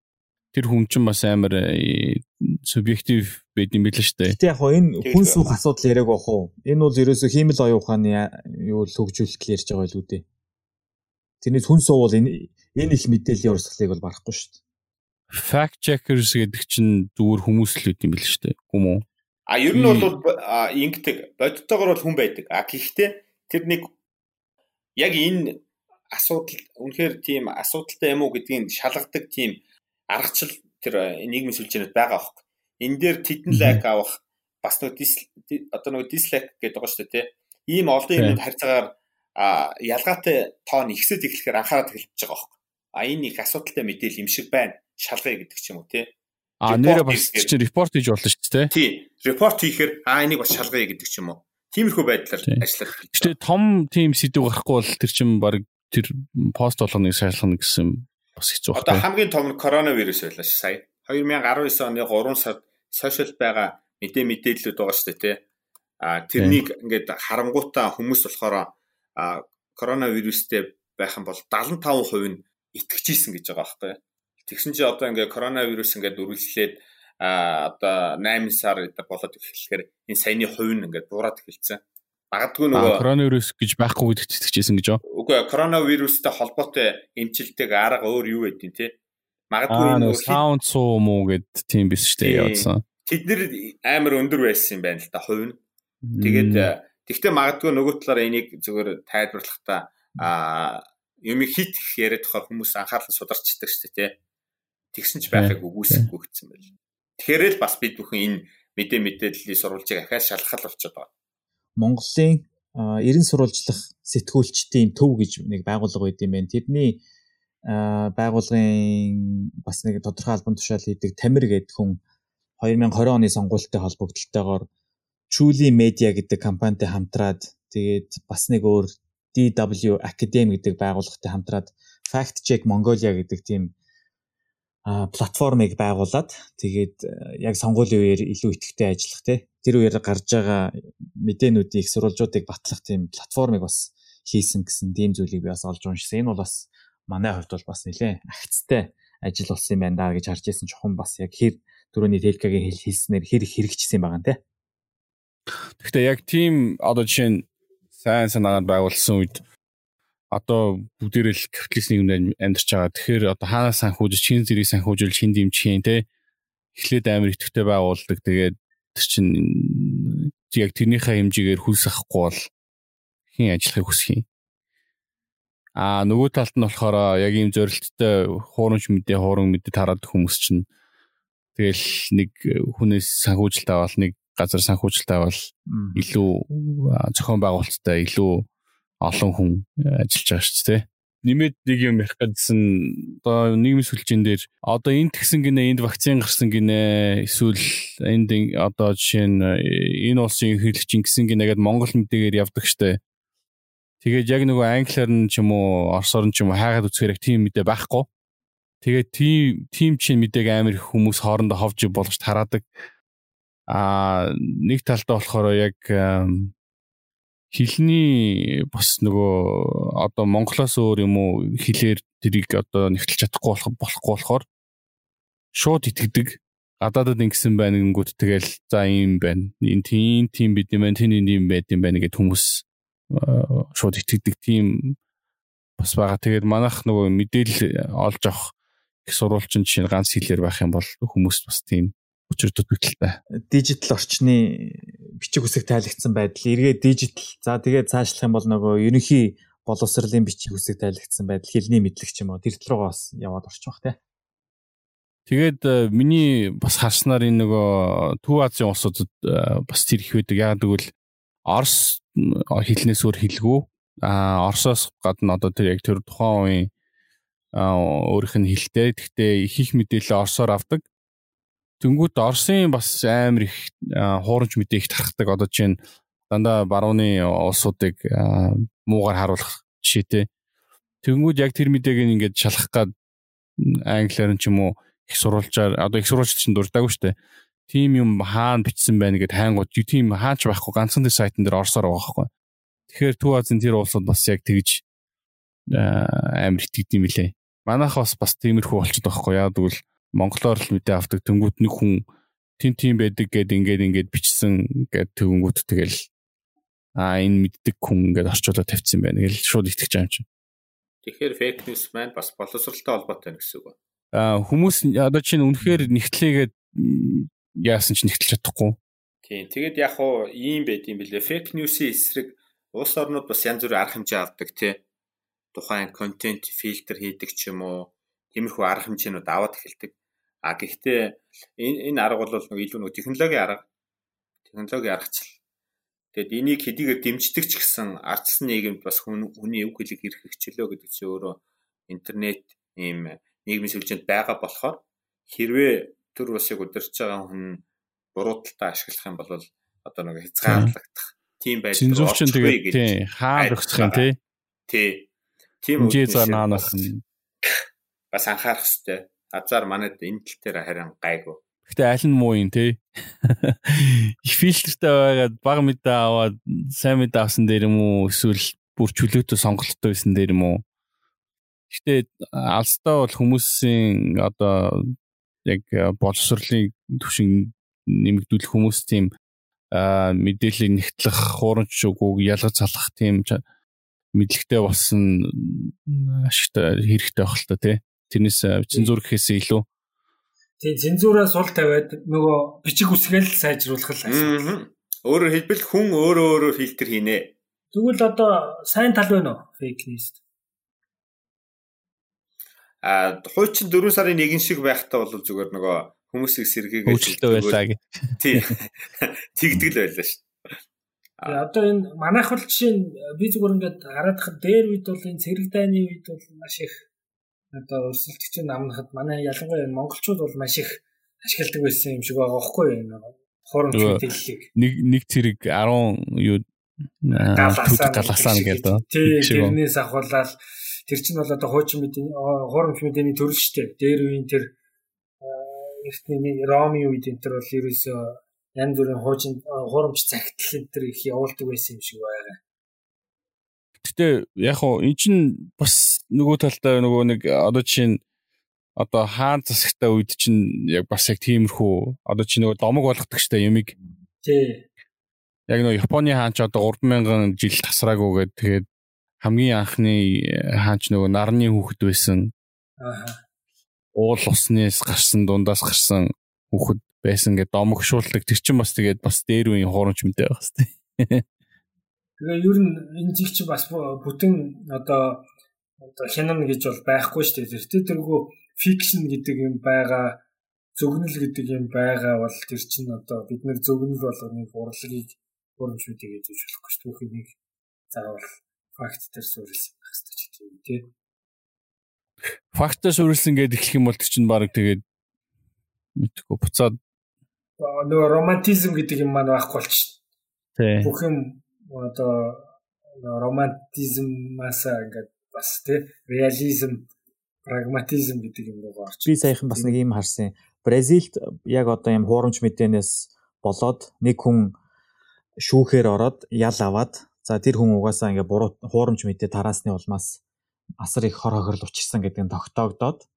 тэр хүн чинь бас амар э, субъектив байд юм билээ шүү дээ. Гэтэ яг энэ хүн суух асуудал яриаг бах уу? Энэ бол ерөөсөө хиймэл оюун ухааны юу л хөгжүүлэлт ярьж байгаа байлгүй дээ. Тэрнээс хүн суувал энэ энэ их мэдээллийн урсгалыг бол барахгүй шүү дээ. Fact checkers гэдэг чинь зүгээр хүмүүс л үт юм билээ шүү дээ. Хүм үү? А ер нь бол ингэдэг бодиттойгоор бол хүн байдаг. А гэхдээ тэр нэг яг энэ асуудал үнэхээр тийм асуудалтай юм уу гэдгийг шалгадаг тийм аргачлал тэр нийгмийн сүлжээнд байгаа байхгүй. Энэ дээр тедэн лайк авах бас нэг одоо нэг дислайк гэдэг байгаа шүү дээ тий. Ийм олон юмд харьцаагаар ялгаатай тоон ихсэж эхлэхээр анхаарал төвлөж байгаа байхгүй. А энэ их асуудалтай мэдээлэл юм шиг байна. Шалгая гэдэг ч юм уу тий. А нэрээ бас чинь репорт хийж болно шүү дээ. Тий. Репорт хийхээр а энийг бас шалгая гэдэг ч юм уу. Тиймэрхүү байдлаар ажиллах. Гэтэ том тим сэдв гарахгүй бол тэр чинь баг тэр пост болгоныг шалгах гэсэн бас хэцүү байна. Одоо хамгийн том нь коронавирус байлаа ш сая. 2019 оны 3 сард сошиал байгаа мэдээ мэдээллүүд байгаа шүү дээ тий. А тэрнийг ингээд харангуйтаа хүмүүс болохоор коронавирустэй байх юм бол 75% нь итгэжсэн гэж байгаа байхгүй. Тэгсэн чи одоо ингээ коронавирус ингээд үргэлжлээд а одоо 8 сар болоод эхлэхээр энэ саяны хувь нь ингээд буураад эхэлсэн. Магадгүй нөгөө коронавирус гэж байхгүй гэдэгт итгэжсэн гэж байна. Үгүй коронавирустай холбоотой эмчилдэг арга өөр юу байдیں۔ те. Магадгүй нөгөө саунд суу муу гэд тийм биш шүү дээ явуулсан. Тэд нэр амар өндөр байсан юм байна л да хувь нь. Тэгээд тэгтээ магадгүй нөгөө талаараа энийг зөвөр тайлбарлахдаа а юм хит яриад тохоор хүмүүс анхаарал сударчдаг шүү дээ те тэгсэн ч байхыг үгүйсэхгүй гэсэн байл. Тэгэхээр л бас бид бүхэн энэ мэдээ мэдээллийн сурвалжийг ахаад шалгахал болчиход байгаа. Монголын 90 сурвалжлах сэтгүүлчдийн төв гэж нэг байгууллага байд юм байна. Тэрний байгууллагын бас нэг тодорхой албан тушаал хийдэг Тамир гэдэг хүн 2020 оны сонгуультай холбогдлолтойгоор Truly Media гэдэг компанитай хамтраад тэгээд бас нэг өөр DW Academy гэдэг байгууллагатай хамтраад Fact Check Mongolia гэдэг тийм платформыг байгуулад тэгээд яг сонгуулийн үеэр илүү идэвхтэй ажиллах те тэр үеэр гарч байгаа мэдээнүүдийн их сурвалжуудыг батлах тийм платформыг бас хийсэн гэсэн тийм зүйлийг би бас олж уншсан. Энэ бол бас манай хувьд бол бас нэлээ агцтай ажил болсон юм байна да гэж харж ирсэн чухам бас яг хэр түрүүний Телкагийн хэл хэлснээр хэр хэрэгжсэн байгаа нэ. Гэхдээ яг тийм одоо жишээ нь сайн санаагаар байгуулсан үед одоо бүгдээрээ л капиталист нийгэмд амьдарч байгаа. Тэгэхээр одоо хаанаас санхүүж, чин зэрийг санхүүжүүл, чин дэмжихийн те эхлээд амар идэвхтэй байгуулдаг. Тэгээд тэр чинь яг тэрнийхээ хэмжээгээр хүлс авахгүй бол хин ажиллахыг хүсэх юм. А нөгөө талд нь болохоор яг ийм зорилттой хуурамч мэдээ хууран мэдээ тараад хүмүүс чинь тэгэл нэг хүнээс санхүүжилт авал нэг газар санхүүжилт авал илүү зохион байгуулалттай илүү олон хүн ажиллаж байгаа шүү дээ нэмээд нэг юм ярих гэдсэн одоо нийгмийн сүлжээн дээр одоо энд тэгсэн гинэ энд вакцин гарсан гинэ эсвэл энд одоо жишээ нь энэ улсын хэрэглэгч ингэсэн гинэ гэдээ Монгол мэдээгээр явдаг штэ Тэгээд яг нөгөө англиар нь ч юм уу орсоор нь ч юм уу хайгаад үзэхээр яг тийм мэдээ байхгүй. Тэгээд тийм тийм чинь мэдээг амар их хүмүүс хоорондоо ховж болгож тараадаг. Аа нэг талдаа болохоор яг хилний бас нөгөө одоо монголоос өөр юм уу хилээр тэрийг одоо нэвтэлж чадахгүй болох болохгүй болохоор шууд итгэдэг гадаадад ингэсэн байна гингүүд тэгэл за ийм байна. Энэ тийм тийм бид юм байна, тийм ийм байд юм байна гэд хүмүүс шууд итгэдэг тийм бас байгаа. Тэгээд манайх нөгөө мэдээлэл олж авах их сурвалжин чинь ганц хэлээр байх юм бол хүмүүст бас тийм учир дутагдaltaй. Дижитал орчны бичиг үсэг тайлагдсан байдал эргээ дижитал за тэгээд цаашлах юм бол нөгөө ерөнхий боловсролын бичиг үсэг тайлагдсан байдал хэлний мэдлэг ч юм уу тэр руугаа бас яваад орчих бах тий. Тэгээд э, миний бас харснаар энэ нөгөө Төв Азийн улсуудад э, бас тэр их байдаг. Яг тэгвэл Орос хэлнээс өөр хэлгүй. А Оросоос гадна одоо тэр яг тэр тухайн үеийн өөрийнх нь хэлтэй. Гэхдээ их их мэдээлэл Оросоор авдаг. Тэнгүүт Оросын бас амар их хуурамч мэдээ их тархдаг. Одоо чинь дандаа барууны улсуудыг муугаар харуулах жишээтэй. Тэнгүүд яг тэр мэдээг ингээд шалгах гад англиар нь ч юм уу их сурвалжаар одоо их сурвалжч чинь дурдаагүй шүү дээ тийм юм хаана бичсэн байна гэд хайнгууд тийм хаач байхгүй ганцхан тэр сайтн дээр орсоор байгаа байхгүй. Тэгэхээр Төв Азийн тэр улсууд бас яг тэгж амар итгэд юм билээ. Манайх бас бас тиймэрхүү болчиход байгаа байхгүй. Яг тэгвэл монголоор л мэдээ авдаг тэнгууд нэг хүн тин тим байдаг гэд ингээд ингээд бичсэн гэд төгөнгүүт тэгэл а энэ мэддэг хүн ингээд орчуулаад тавьчихсан байна. Тэгэл шууд итгэж байгаа юм чинь. Тэгэхээр фейк ньюс маань бас боловсролтой холбоотой гэсэн үг. А хүмүүс одоо чинь үнэхээр нэгтлээгээд яасан ч нэгтлж чадахгүй. Тийм. Тэгэд яг уу ийм байд юм бэлээ. Фейк ньюсийн эсрэг улс орнууд бас янз бүрийн арга хэмжээ авдаг тий. Тухайн контент фильтр хийдэг ч юм уу. Тиймэрхүү арга хэмжээнүүд аваад эхэлдэг. А гэхдээ энэ энэ арга бол нэг илүү нэг технологийн арга. Технологийн аргачлал. Тэгэд энийг хэдийгээр дэмждэг ч гэсэн ардсан нийгэмд бас хүн хүний өв хөлөг ирэх хчлөө гэдэг чинь өөрөө интернет ийм нийгмийн сүлжээнд байгаа болохоор хэрвээ төр усыг удирч байгаа хүн буруу талдаа ашиглах юм бол одоо нэг хязгаарлагдах тийм байдал зинзүүрчин тэгээд тий хаа өгсөх юм тий. Тий. Тийм үгүй наанаас бас анхаарах хэрэгтэй азар манайд энэ тал дээр харин гайгүй Гэтэ аль нь муу юм те. Их фильтртэй байгаад баг мэдээ аваад сайн мэдээ авсан дээр юм уу эсвэл бүр чөлөөтэй сонголттой байсан дээр юм уу. Гэтэ алстаа бол хүмүүсийн одоо яг боловсролын түвшин нэмэгдүүлэх хүмүүс тийм мэдээллийг нэгтлэх хуурамч үгүйг ялгаж залах тийм мэдлэгтэй болсон ашигтай хэрэгтэй байх л та тий. Тэрнээс цензур гэхээсээ илүү тий цензураа сул тавиад нөгөө бичиг үсгээл сайжруулах л асуудал. Өөрөөр хэлбэл хүн өөрөө өөрөө фильтр хийнэ. Тэгвэл одоо сайн тал байна уу фейк ньюс? А хуучин 4 сарын 1 шиг байхдаа бол зүгээр нөгөө хүмүүсийг сэргийгээ хөвчлөлтөө байлаа гэх. Тий. Тэгдэг л байлаа шүү. Тэгээ одоо энэ манайх бол жишээ нь би зүгээр ингээд хараад хад дээр үед бол энэ цэрэг дайны үед бол маш их одоо өрсөлдөгчийн намнахад манай ялангуяа монголчууд бол маш их ашигладаг байсан юм шиг байгаа байхгүй юу? Хоромч мэдээллийг. Нэг нэг цэрэг 10 юу галасаа гэдэг. Тий, тэрнээс ахуулаад тэр чинь бол одоо хуучин мэдээний хуурамч мэдээний төрөл шүү дээ. Дээр үеийн тэр эртний Роми үед энэ төр бол ерөөсөө янз бүрийн хуучин хуурамч цагтл энэ төр их явуулдаг байсан юм шиг байгаа. Гэтэ яг хоо эн чин бас нөгөө талдаа нөгөө нэг одоо чинь одоо хаан засагтай үед чинь яг бас яг тиймэрхүү одоо чи нөгөө домог болгодог штэ юмыг. Тий. Яг нөгөө Японы хаан ч одоо 3000 жил тасраагүйгээд тэгээд хамгийн анхны хаан ч нөгөө нарны хүүхэд байсан. Аа. Уул уснаас гарсан дундаас гарсан хүүхэд байсан гэдэг домогшуулдаг. Тэр чинь бас тэгээд бас дээр үеийн хуурамч мэдээ байх хэвээр. Тэгээ ер нь энэ зэг чи бас бүтэн одоо одоо хянана гэж бол байхгүй шүү дээ. Тэр тэргүй фикшн гэдэг юм байгаа зөвгнөл гэдэг юм байгаа бол тэр чинь одоо бид нэр зөвгнөл болгоныг урлагийг урамж мэдээ гэж үзэж болохгүй шүү дээ. Түүхийг нэг заавал факт дээр суурилсан байх хэрэгтэй ч гэдэг юм тий. Фактээр суурилсан гэдэг эхлэх юм бол тэр чинь баг тэгээд мэдхгүй буцаад нөгөө романтизм гэдэг юм маань байхгүй болчих. Тий. Бүх юм одоо романтизмаас ингээд бас тий реализм прагматизм гэдэг юм руу орч. Би саяхан бас нэг юм харсан. Бразилд яг одоо юм хуурамч мэдээнээс болоод нэг хүн шүүхээр ороод ял аваад за тэр хүн угаасаа ингээ буруу хуурамч мэдээ тараасны улмаас асар их хор хохирол учирсан гэдэг нь тогтоогдоод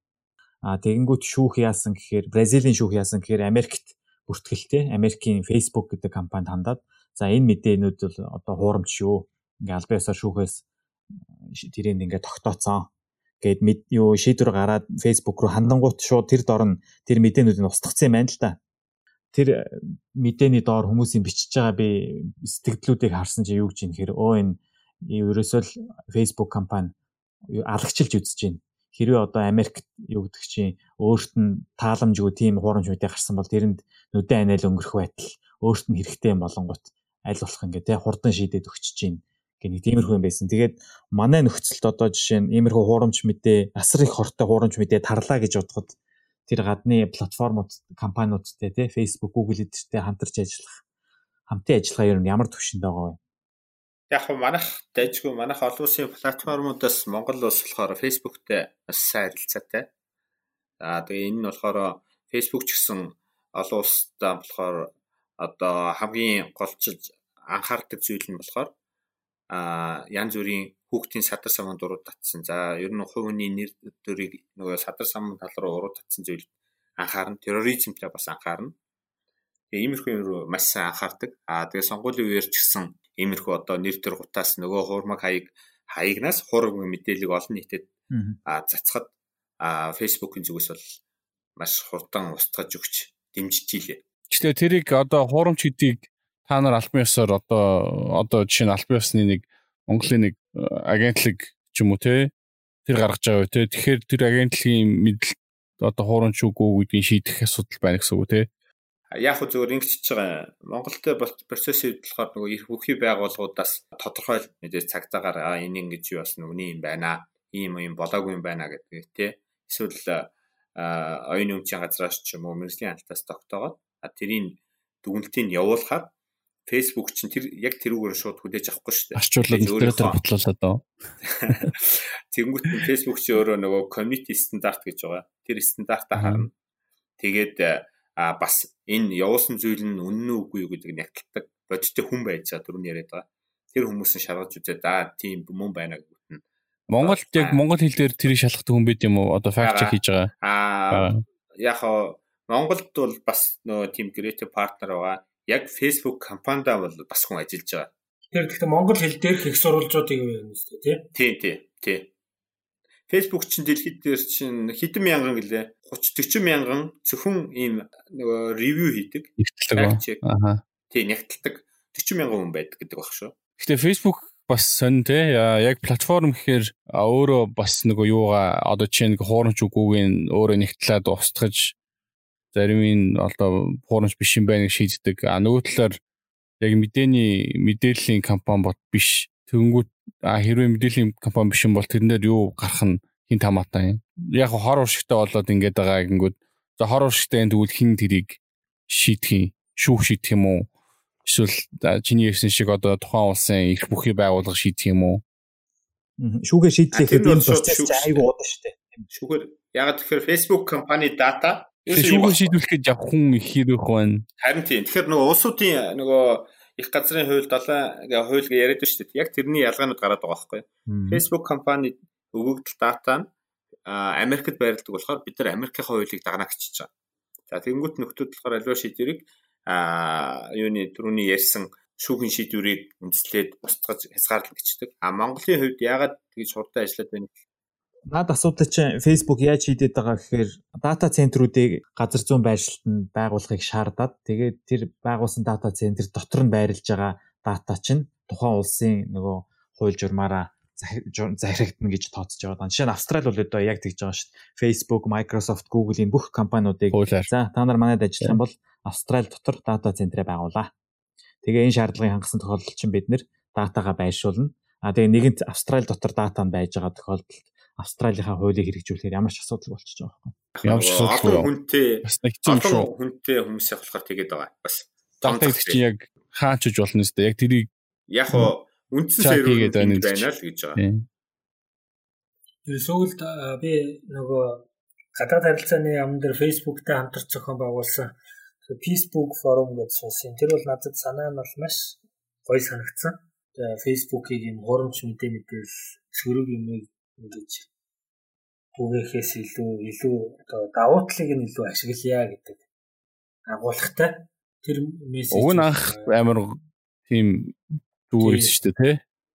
а тэгэнгүүт шүүх яасан гэхээр Бразилийн шүүх яасан гэхээр Америкт бүртгэлтэй Америкийн Facebook гэдэг компанид хандаад за энэ мэдээнүүд бол одоо хуурамч шүү ингээ албан ёсоор шүүхээс тэрийг ингээ тогтооцсон гээд мэд юу шийдвэр гараад Facebook руу хандангуут шууд тэр дор нь тэр мэдээнүүдийг устгацсан юм байна л да. Тэр э, мэдээний доор хүмүүсийн бичиж байгаа би сэтгэлдлүүдийг харсан чи юу гэж юм хэр өө энэ ерөөсөө л Facebook компани алагчилж үзэж байна. Хэрвээ одоо Америк юу гэдэг чинь өөрт нь тааламжгүй тийм хуурамч мэдээ гарсан бол тэрэнд нүдэн анайл өнгөрөх байтал өөрт нь хэрэгтэй юм болонгот аль болох ингээ те хурдан шийдээд өгчөж чинь гэх нэг тиймэрхүү юм байсан. Тэгээд манай нөхцөлд одоо жишээ нь иймэрхүү хуурамч мэдээ асар их хортой хуурамч мэдээ тарлаа гэж бодоход тэр гадны платформуд компаниудтай тий Facebook, Google эдэртэй хамтарч ажиллах хамтын ажиллагаа ер нь ямар төвшөнд байгаа вэ? Яг нь манайх дайжгүй манайх олон улсын платформудаас Монгол улс болохоор Facebook-тэй сайн харилцаатай. За тэгээ энэ нь болохоор Facebook ч гэсэн олон улстай болохоор одоо хамгийн голчилж анхаардаг зүйл нь болохоор а янз бүрийн хүүхдийн садар саманд уруу татсан. За ер нь хувийн нэр төрийг нөгөө садар самын тал руу уруу татсан зүйл анхаарна. Терроризмтэй бас анхаарна. Тэгээ иймэрхүү юм руу маш сайн анхаардаг. А тэгээ сонгуулийн үеэр ч гэсэн иймэрхүү одоо нэр төр гутаас нөгөө хуурмаг хаяг хаягнаас хураг мэдээлэл олон нийтэд а цацхад а фэйсбүүкийн зүгээс бол маш хурдан устгаж өгч дэмжиж илээ. Гэхдээ тэрийг одоо хуурамч гэдгийг та нар албан ёсоор одоо одоо жишээ нь албан ёсны нэг Монголын нэг э, агентлаг ч юм уу те тэр гаргаж байгаа үү те. Тэгэхээр тэр агентлагийн мэдл одоо хуурамч үгүй гэдгийг шийдэх асуудал байна гэсэн үг те. Яг хөө зөвөр ингэж байгаа. Монголтой процесс болохоор нөгөө их бүхий байгууллагуудаас тодорхой мэдээ цагтаагаар а энэ ингэж юу болсон үний юм байна ийм юм болоогүй юм байна гэдэг те. Эсвэл оюуны өмчийн газраас ч юм уу мэрэгжлийн хяналтаас тогтоогоод тэрийн дүгнэлтийг явуулахаар Facebook чинь тэр яг тэрүүгээр шууд хүлээж авахгүй шүү дээ. Арчуулаад нөтөрөөр ботлуулаад доо. Тэнгүүт Facebook чи өөрөө нөгөө community стандарт гэж байгаа. Тэр стандартаа харна. Тэгээд а бас энэ явуулсан зүйл нь үнэн үгүй юу гэдгийг нягтладаг бодиттой хүн байж байгаа дөрөв яриад байгаа. Тэр хүмүүс нь шалгаж үзээд аа тийм мөн байна гэвэл нь Монголд яг монгол хэл дээр тэрийг шалгахдаг хүн байд юм уу? Одоо факт чек хийж байгаа. Аа яг Монголд бол бас нөгөө team creative partner байгаа яг Facebook компанида бол бас хүн ажиллаж байгаа. Тэгэхээр гэхдээ монгол хэл дээрх их сурвалжуудыг юм бэ тий? Тий, тий, тий. Facebook чинь дэлхийд дээр чинь хэдэн мянган гэлээ 30 40 мянган зөвхөн ийм нөгөө ревю хийдэг. Нэгтэлдэг. Аха. Тий, нэгтэлдэг 40 мянган хүн байдаг гэдэг баг шүү. Гэхдээ Facebook бас сонь те яг платформ гэхээр өөрөө бас нөгөө юугаа одоо чинь хуурамч үгүйг өөрөө нэгтлээд устгаж зарим нь одоо хуурамч биш юм байна гэж шийддэг. А нөгөө талаар яг мэдээний мэдээллийн компани бот биш. Тэнгүүт а хэрвээ мэдээллийн компани биш юм бол тэрнээр юу гарах нь хин тамаатай юм. Яг хор уршигтай болоод ингээд байгаа гингүүд за хор уршигтай энэ тэгвэл хин тэрийг шийдэх юм шүүх шийдэх юм уу? Эсвэл чиний ярьсан шиг одоо тухайн улсын их бүхий байгууллага шийдэх юм уу? Шүүгээ шийдлэх энэ процесс айгүй удаа шүү дээ. Шүүгээр яг тэгэхээр Facebook компани дата шүүгээ шийдвэрлэхэд яг хүн их хэрэг байна. Харин тийм. Тэгэхээр нөгөө улсуудын нөгөө их газрын хууль 7 гээ хууль гээ яриад шүү дээ. Яг тэрний ялгаанууд гараад байгаа байхгүй. Facebook компани өгөгдөл дата нь Америкт байрладаг болохоор бид нар Америкийн хуулийг дагнаа гिचж байгаа. За тэгэнгүүт нөхдүүд болохоор аливаа шийдвэрийг а юуны түрүүний ярьсан шүүхийн шийдвэрийг үндэслээд устгаж хязгаарлах гिचдэг. А Монголын хувьд яагаад тэгж хурдан ажиллаад байна Наад асуудал чинь Facebook яаж хийдэд байгаа гэхээр дата центрүүдийг газар зүүн байршилтанд байгуулахыг шаардаад тэгээд тэр байгуулсан дата центр дотор нь байрлаж байгаа дата чинь тухайн улсын нөгөө хууль журмаараа захирагдана гэж тооцож байгаа. Жишээ нь Австрали бол одоо яг тэгж байгаа шүү дээ. Facebook, Microsoft, Google-ийн бүх компаниудыг за та нар манайд ажиллах юм бол Австрали дотор дата центрээ байгуулаа. Тэгээ энэ шаардлагыг хангасан тохиолдолд чинь бид нэр датагаа байршуулна. А тэгээ нэгэнт Австрали дотор дата нь байж байгаа тохиолдолд Австралийнхаа хуулийг хэрэгжүүлэхээр ямар ч асуудал болчихж байгаа байхгүй. Ямар ч асуудал хүнтэй бас хэцүү шүү. Хүнтэй хүмүүс яг болохоор тэгээд байгаа. Бас гэдэг чинь яг хаачж болно үстэй. Яг тэрийг яг хоо үндсэн сервер байна л гэж байгаа. Тэгээ сүүлд би нөгөө гадаад харилцааны яам дээр Facebook-тай хамтарч зохион байгуулсан Facebook форум гэж сонсон. Тэр бол надад санаа нь бол маш гоё санагдсан. Тэгээ Facebook-ийг юм хурамч мэдээ мэдээл сөрөг юм ингэж түгээхээс илүү илүү одоо давуу талыг нь илүү ашиглая гэдэг агуулгатай. Тэр мессеж Уг нь анх амар тийм зүгээр байсан шүү дээ тий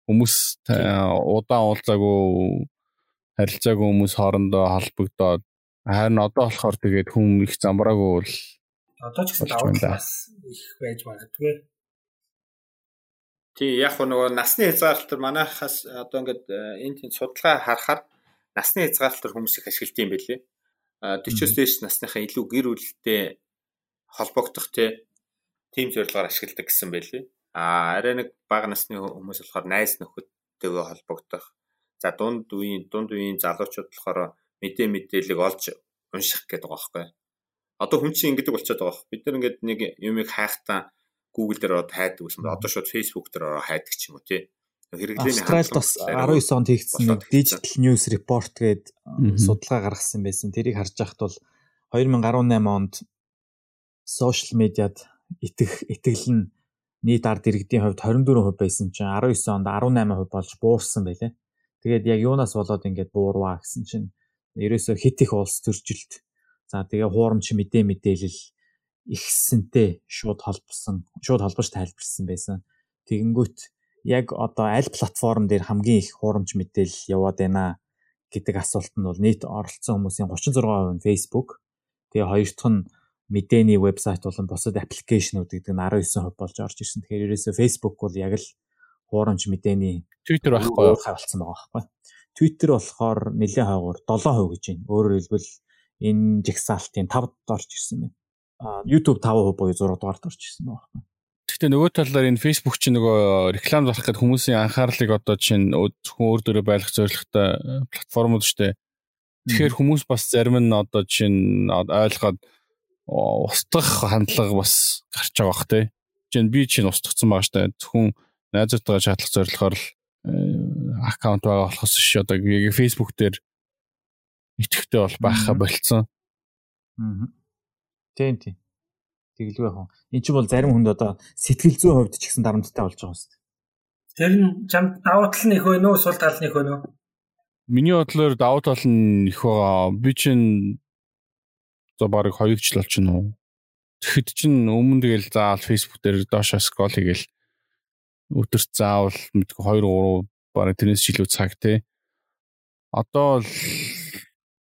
хүмүүс удаан уулзаагүй харилцаагүй хүмүүс хоорондоо холбогдоод харин одоо болохоор тэгээд хүм их замбраагүй бол одоо ч гэсэн давуу талаас их байж магадгүй. Тий яг нөгөө насны хязгаарлалт манайхаас одоо ингээд энэ тийм судалгаа харахаар насны хязгаарлалт хүмүүс их ашигладаг юм байлээ. А 40-оос дээш насныхаа илүү гэр бүлтэй холбогдох тийм зорилгоор ашигладаг гэсэн байлээ. А арай нэг бага насны хүмүүс болохоор найз нөхөдтэйгээ холбогдох. За дунд үеийн дунд үеийн залуучууд болохоор мэдээ мэдээлэл олж унших гэдэг байгаа байхгүй. Одоо хүн чинь ингэдэг болчиход байгаа байхгүй. Бид нар ингээд нэг юмыг хайхтаа Google дээр ороод хайдаг гэсэн. Одоо шууд Facebook дээр ороод хайдаг ч юм уу тий. Хэрэглээний Австралид бас 19 онд хийгдсэн нэг Digital News Report гээд судалгаа гаргасан байсан. Тэрийг харж байхад бол 2018 онд сошиал медиад итгэх итгэл нь нийт ард иргэдийн хувьд 24% байсан чинь 19 онд 18% болж буурсан байлээ. Тэгээд яг юунаас болоод ингэж буурваа гэсэн чинь ерөөсө хит их улс төржилт. За тэгээ хуурамч мэдээ мэдээлэл ихсэнтэй шууд холбосон шууд холбож тайлбарсан байсан. Тэгэнгүүт яг одоо аль платформ дээр хамгийн их хуурамч мэдээлэл яваад байна гэдэг асуулт нь бол нийт оролцсон хүмүүсийн 36% нь Facebook. Тэгээ хоёр дахь нь мэдээний вебсайт болон бусад аппликейшнүүд гэдэг нь 19% болж орж ирсэн. Тэгэхээр ерөөсөө Facebook бол яг л хуурамч мэдээний Twitter байхгүй хавалцсан байгаа байхгүй. Twitter болохоор нэлээд хаагуур 7% гэж байна. Өөрөөр хэлбэл энэ жигсаалтын 5-д орж ирсэн байна. YouTube 5% буюу 6 дугаард орж ирсэн байгаа байна. Гэхдээ нөгөө талаар энэ Facebook чинь нөгөө реклам зарах гэдэг хүмүүсийн анхаарлыг одоо чинь зөвхөн өөр дөрөө байлгах зорилготой э, платформуд шүү дээ. Тэгэхээр хүмүүс бас зарим нь одоо чинь ойлгоод устгах хандлага бас гарч байгаа бах те. Жин би чинь устгацсан байгаа дээ. Зөвхөн найзуудтайгаа чатлах зорилгоор л э, аккаунт байгаа болохоос ш одоо яг Facebook дээр итгэвтэй бол байхаа болцсон. Аа. Тийм тийм. Тэгэлгүй яах вэ? Эн чинь бол зарим хүнд одоо сэтгэл зүйн хувьд ч гэсэн дарамттай болж байгаа юм шүү дээ. Тэр нь чам давуу тал нь их вэ нөө сул тал нь их вэ нөө? Миний бодлоор давуу тал нь их байгаа. Би чинь за барыг 2 жил болчихно уу. Тэгэхэд чинь өмнө тэгэл заавал Facebook дээр доошоо скрол хийгээл өдөрт заавал мэдгүй 2 3 бараг тэрнээс жилүү цаг те. Одоо л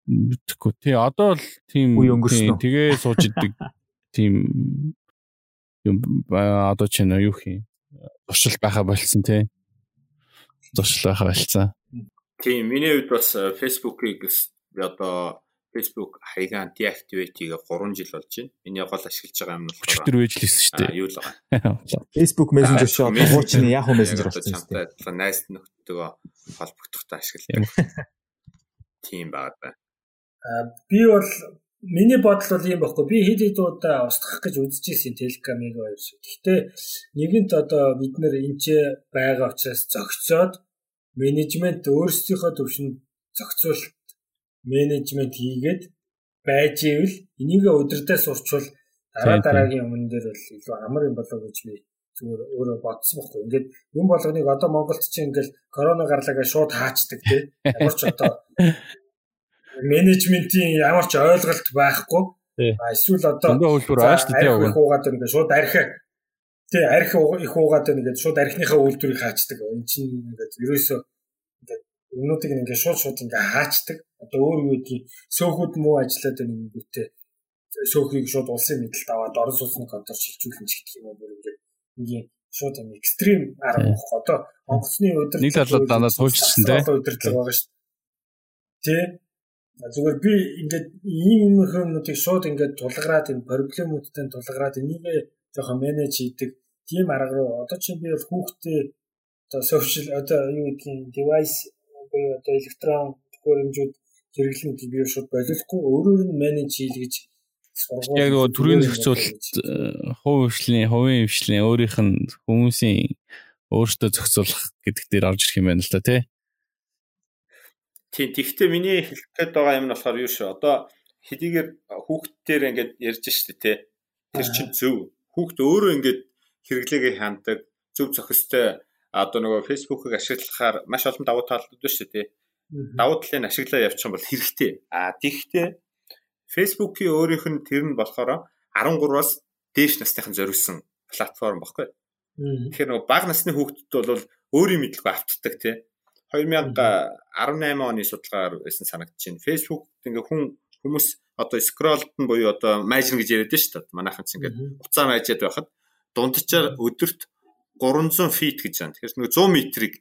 мэдхгүй тий одоо л тийм тэгээ сууж идэг тийм юм одоо ч нэ юу хий туршил байха болцсон тий туршил байха болцсон тийм миний хувьд бас э, Facebook-ийг одоо Facebook хаягаан deactivate-ийг 3 жил болж байна. Миний гол ашиглаж байгаа юм бол өчтөр байж лээсэн шүү дээ. Юу л байгаа. Facebook Messenger шоо хуучны Yahoo Messenger болсон шүү дээ. Найс нөхдөдөө холбогдохтой ашигладаг. Тийм байгаа байна би бол миний бодол бол юм баггүй. Би хэд хэд удаа устгах гэж үзэж ирсэн Telegram-ыг хоёр шиг. Гэхдээ нэгэнт одоо бид нэр энд ч байгаа учраас зөгцөөд менежмент өөрсдийнхөө төвшөнд зохицуулалт менежмент хийгээд байж ивэл энийг өдөртөө сурчвал дараа дараагийн өмнө дээр бол илүү амар юм болоо гэж би зүгээр өөрөө бодсон байхгүй. Ингээд юм болгоныг одоо Монголд чинь ингээд корона гарлаа гэж шууд хаачдаг тий. Ямар ч одоо менежментийн ямар ч ойлголт байхгүй. Эсвэл одоо үйлдвэр ааш тий уг хуугаад байна шууд арх тий арх их хуугаад байна гэдэг шууд архиныхаа үйлдвэрийг хаачдаг. Энд чинь ингээд ерөөсөө ингээд өмнөдийг ингээд шууд шууд ингээд хаачдаг. Одоо өөр юу гэдгийг сөөхүүд муу ажиллаад байна юм гүтээ сөөхийг шууд улсын мэдлэлд аваад орон сууцны контрол шилжүүлэх ч гэх юм уу ингээд ингийн шууд юм экстрим арга болох. Одоо онгоцны өдөр нэг талаад дандаа туйлчсан тий. Өдөрлөг байгаа шүү. Тий Зүгээр би ингээд ийм юм хүмүүсийг шууд ингээд тулгараад энэ проблемүүдтэй тулгараад энийг жоохон менеж хийдэг тийм арга руу. Одоо чи би бол хүүхдээ одоо social одоо юу гэдгийг device буюу одоо электрон төхөөрөмжүүд хэрэглэнүүд би шууд болихгүй өөрөөр нь менеж хийлгэж яг нөгөө төрийн зохицуулалт хувь хвшлийн хувийн хвшлийн өөрийнх нь хүмүүсийн өөртөө зохицуулах гэдэг дээр орж ирэх юм байна л та тий Тийм тэгвэл миний хэлэх гээд байгаа юм нь болохоор юу шүү. Одоо хэдийгээр хүүхдтээр ингээд ярьж штэ те. Тэр чинь зөв. Хүүхд өөрөө ингээд хэрэглээгээ ханддаг, зөв зохистой одоо нөгөө фэйсбүүкийг ашиглахаар маш олон давуу талууд байна шүү те. Давуу талыг ашиглаа юм бол хэрэгтэй. А тэгвэл фэйсбүүкийн өөрийнх нь тэр нь болохоор 13-аас дээш насныхан зориулсан платформ баггүй. Тэгэхээр нөгөө бага насны хүүхдэд бол өөрийн мэдлэг автдаг тий 2018 оны судалгаагаар байсан санагдаж байна. Facebook ингээ хүн хүмүүс одоо скроллд нь буюу одоо майжин гэж яриад шүү дээ. Манайхан ч ингээд уцаа майжаад байхад дунджаар өдөрт 300 фит гэж байна. Тэгэхээр нөгөө 100 метрийг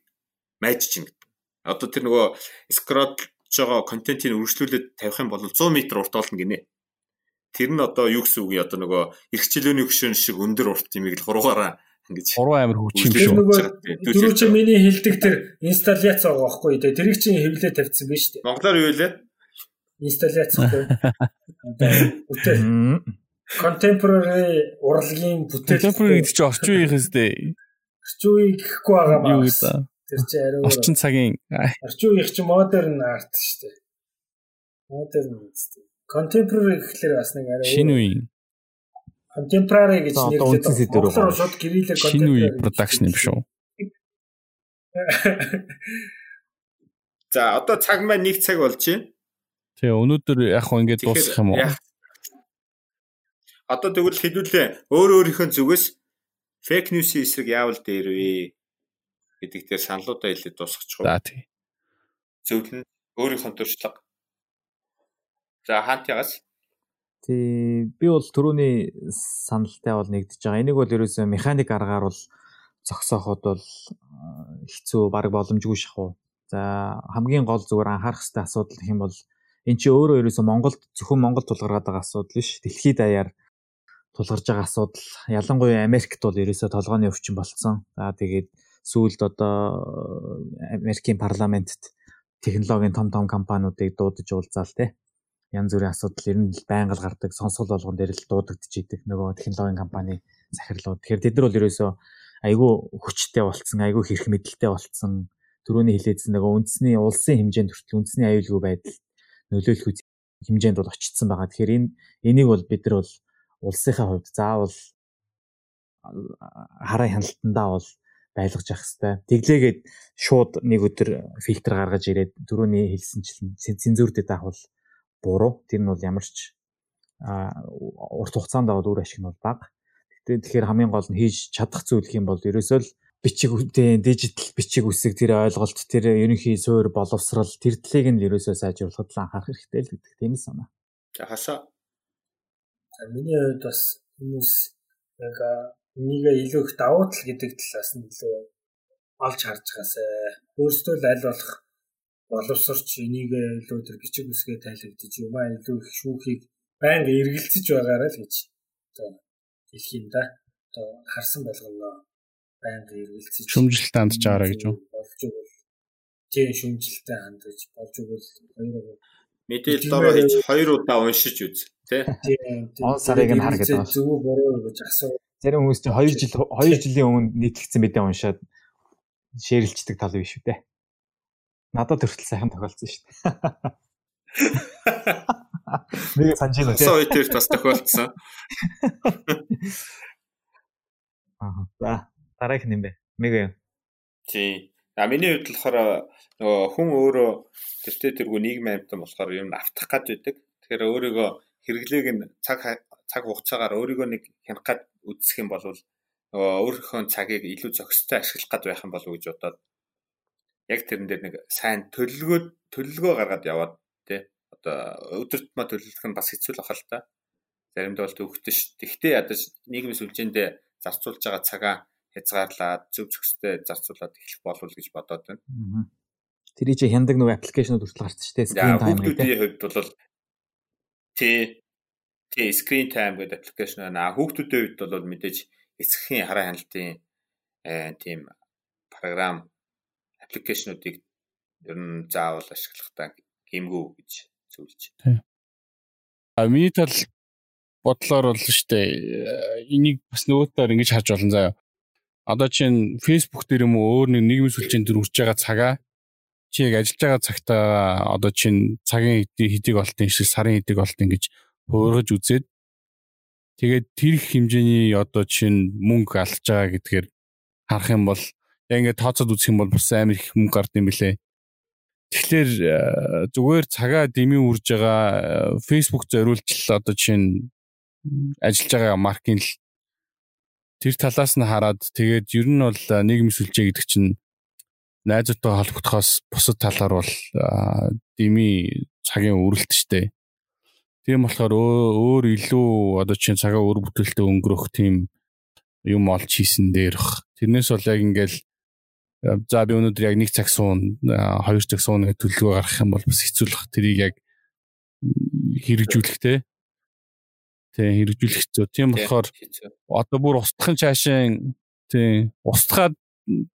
майжиж ин гэдэг. Одоо тэр нөгөө скроллж байгаа контентийг үргэлжлүүлээд тавих юм бол 100 м урт болно гинэ. Тэр нь одоо юу гэсэн үг юм одоо нөгөө эрхчлөөний хөшөөн шиг өндөр урт юм ийг л хуруугаараа Ингээд 3 амир хүчин биш үү? Дөрөв чи миний хэлдэг тэр инсталляц байгаа байхгүй тий. Тэрийг чинь хэвлээ тавьчихсан биз дээ. Монголоор юу вэ? Инсталляц. Бүтээл. Contemporary урлагийн бүтээл. Contemporary гэдэг чинь орчин үеийн хэстэй. Орчин үеийг гэхгүй байгаа маа. Тэр чи ариу орчин цагийн орчин үеих чи модерн арт шүү дээ. Модерн үстэй. Contemporary гэхлээр бас нэг ариу шинэ үеийн Contemporary гэж нэрлэдэг. Монголоор шууд шинэ үе production юм шүү. За одоо цаг маань 1 цаг болж байна. Тэгээ өнөөдөр яг хөө ингэж дуусгах юм уу? Одоо тэгвэл хэдүүлээ өөр өөрийнхөө зүгээс фейк ньюсийн эсрэг яавал дээр вэ гэдэг дээр саналуудаа хэлээд дуусгачих уу? За тий. Зөвлөн өөрийнхөө төршлөг. За хаант ягаас? Тий би бол түрүүний саналтай бол нэгдэж байгаа. Энийг бол ерөөсөө механик аргаар бол зогсооход бол хэцүү баг боломжгүй шахуу. За хамгийн гол зүгээр анхаарах хэрэгтэй асуудал гэх юм бол эн чинь өөрөө ерөөсөө Монголд зөвхөн Монгол тулгараад байгаа асуудал биш. Дэлхийд даяар тулгарж байгаа асуудал. Ялангуяа Америкт бол ерөөсөө толгойн өвчин болцсон. За тэгээд сүүлд одоо Америкийн парламентт технологийн том том компаниудыг дуудаж уулзаал те янз бүрийн асуудал ер нь байнга л гардаг сонсгол болгон дээр л дуудагдчихийдэг нөгөө технологийн компани захирлууд. Тэгэхээр тэд нар бол ерөөсөө айгүй хүчтэй болцсон, айгүй хэрэг мэдлэлтэй болцсон. Төрөний хилээдсэн нөгөө үндэсний улсын хэмжээнд хүртэл үндэсний аюулгүй байдал нөлөөлөх хэмжээнд бол очсон байгаа. Тэгэхээр энэ энийг бол бид нар бол улсынхаа хувьд заавал хараа хяналтандаа бол байлгаж явах хэрэгтэй. Тэглээгээд шууд нэг өдөр фильтр гаргаж ирээд дөрөвний хэлсэнчлэн цензурдэд авах буруу. Тэр нь бол ямар ч урт хугацаанд аваад үр ашиг нь бол бага. Гэтэ тэгэхээр хамгийн гол нь хийж чадах зүйл юм бол ерөөсөө л бичиг дижитал бичиг үсэг тэр ойлголт тэр ерөнхий суур боловсрал тэр талыг нь ерөөсөө сайжруулахад л анхаарах хэрэгтэй л гэдэг тийм санаа. За хасаа. Миний хувьд бас хүмүүс яг энийг илүү их давуу тал гэдэг талаас нь илүү олж харж байгаасай. Өөрсдөө л аль болох боловсрч энийг илүү тэр бичиг үсгээ тайлбарлаж юмаа илүү их шүүхийг байнга эргэлзэж байгаарай л гэж одоо хэлэх юм да. Одоо харсан болгоно байнга эргэлзэж шүмжилт хандж байгаарай гэж үү? Болж игэл тийм шүмжилттэй хандж болж игэл хоёр мэдээлэл дороо хийж хоёр удаа уншиж үз тий. Он сарыг нь хар гэдэг. Зөв буруу гэж асуу. Зарим хүмүүс чинь 2 жил 2 жилийн өмнө нийтлэгдсэн мэдээ уншаад шеэрлждэг тал биш үү те. Надад хүртэл сайхан тохиолдсон шүү дээ. Нэг санаж байна. Сая үед бас тохиолдсон. Аа. За дараагийнх нь юм бэ? Мега юм. Тий. А миний хувьд болохоор нөгөө хүн өөрөө тэртээ тэргүй нийгмийн амьтан болохоор юм автах гад байдаг. Тэгэхээр өөрийгөө хэрэглээг нь цаг цаг хугацаагаар өөрийгөө нэг хянах гад үзэх юм бол нөгөө өөрийнхөө цагийг илүү зохистой ашиглах гад байх юм болов уу гэж бодоод яг тэрэн дээр нэг сайн төлөлгөө төлөлгөө гаргаад яваад тий одоо өдөртмө төлөвлөх нь бас хэцүү л ахал та. Заримдаа бол төвхтөн ш. Тэгтээ ядаж нийгмийн сүлжээндээ зарцуулж байгаа цагаа хязгаарлаад зөв зөвхөстэй зарцуулаад эхлэх болов гэж бодоод байна. Тэр чи хяндаг нэг аппликейшнуд хүртэл шүү дээ. Screen time гэдэг. Хүүхдүүдийн хувьд бол тий тий screen time гэдэг аппликейшн байна. Хүүхдүүдийн хувьд бол мэдээж эцгийн хараа хяналтын э, тийм програм аппликейшнуудыг ер нь заавал ашиглахтаа гимгүү гэж зөвлөж. А миний тал бодлоор бол штэ э, энийг бас нөгөөтөр ингэж харж болно заяа. Одоо чинь Facebook дээр юм уу өөр нэг нийгмийн сүлжээнд дэр үрж байгаа цагаа чи яг ажиллаж байгаа цагтаа одоо чинь цагийн хэдийг олтын шиг сарын хэдийг олтын гэж хуургаж үзээд тэгээд тэр их хэмжээний одоо чинь мөнгө алдж байгаа гэдгээр харах юм бол яг ингээд тооцоод үзэх юм бол бас амар их мөнгө гард юм билэ. Тэгэхээр э, зүгээр цагаа дэмий үрж байгаа э, Facebook зориулж одоо чинь ажиллаж байгаа маркийн л тэр талаас нь хараад тэгээд ер нь бол нийгэм сүлжээ гэдэг чинь найзуудтай холбогдохоос бусад талаар бол дими цагийн үрэлт штэ. Тийм болохоор өөр илүү одоо чинь цагаа өр бүтээлтэй өнгөрөх тийм юм олж хийсэн дээрх. Тэрнээс бол яг ингээл за би өнөөдөр яг нэг цаг суун хоёр цаг суун гэж төлөвлөгөө гаргах юм бол бас хэцүүлэх тэрийг яг хэрэгжүүлэх те тий хэрэгжүүлэх хэцүү. Тийм болохоор одоо бүр устгахын цаашаа тий устгаад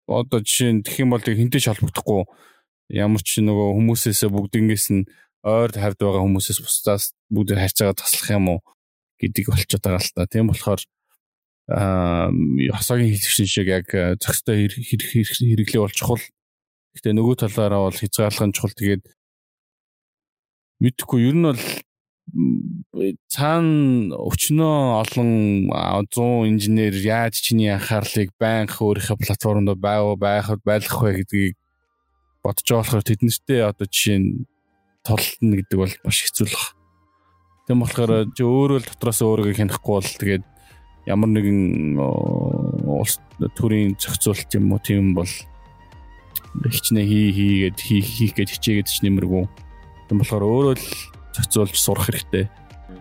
одоо жишээ нь тэгэх юм бол хинтэй холбогдохгүй ямар ч нөгөө хүмүүсээс бүгднгээс нь ойр хавьд байгаа хүмүүсээс бусдаас бүгд харьцаагаа таслах юм уу гэдгийг болчиход байгаа л та. Тийм болохоор хосоогийн хэлэгчэн шиг яг зохистой хэрэглээ бол чухал. Гэтэ нөгөө талаараа бол хязгаарлах нь чухал. Тэгээд мэдхгүй ер нь бол цаана өчнөө олон 100 инженеэр яаж чиний анхаарлыг байнга өөрийнхөө платформонд байв байх байлгах вэ гэдгийг бодож байгаа болохоор тэднэртэй одоо жишээ нь толтно гэдэг бол маш хэцүү л баг. Тэм болохоор чи өөрөө л дотроос өөрийгөө хянахгүй бол тэгээд ямар нэгэн улс төрийн зохицуулт юм уу тийм бол хичнээн хий хийгээд хийх хийх гэж хичээгээд ч нэмэргүй. Тэм болохоор өөрөө л зохицуулж сурах хэрэгтэй.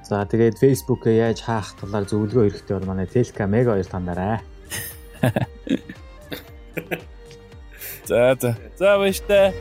За тэгээд Facebook-ээ яаж хаах талаар зөвлөгөө хэрэгтэй бол манай Telka Mega 2 тандараа. За за. За баяртай.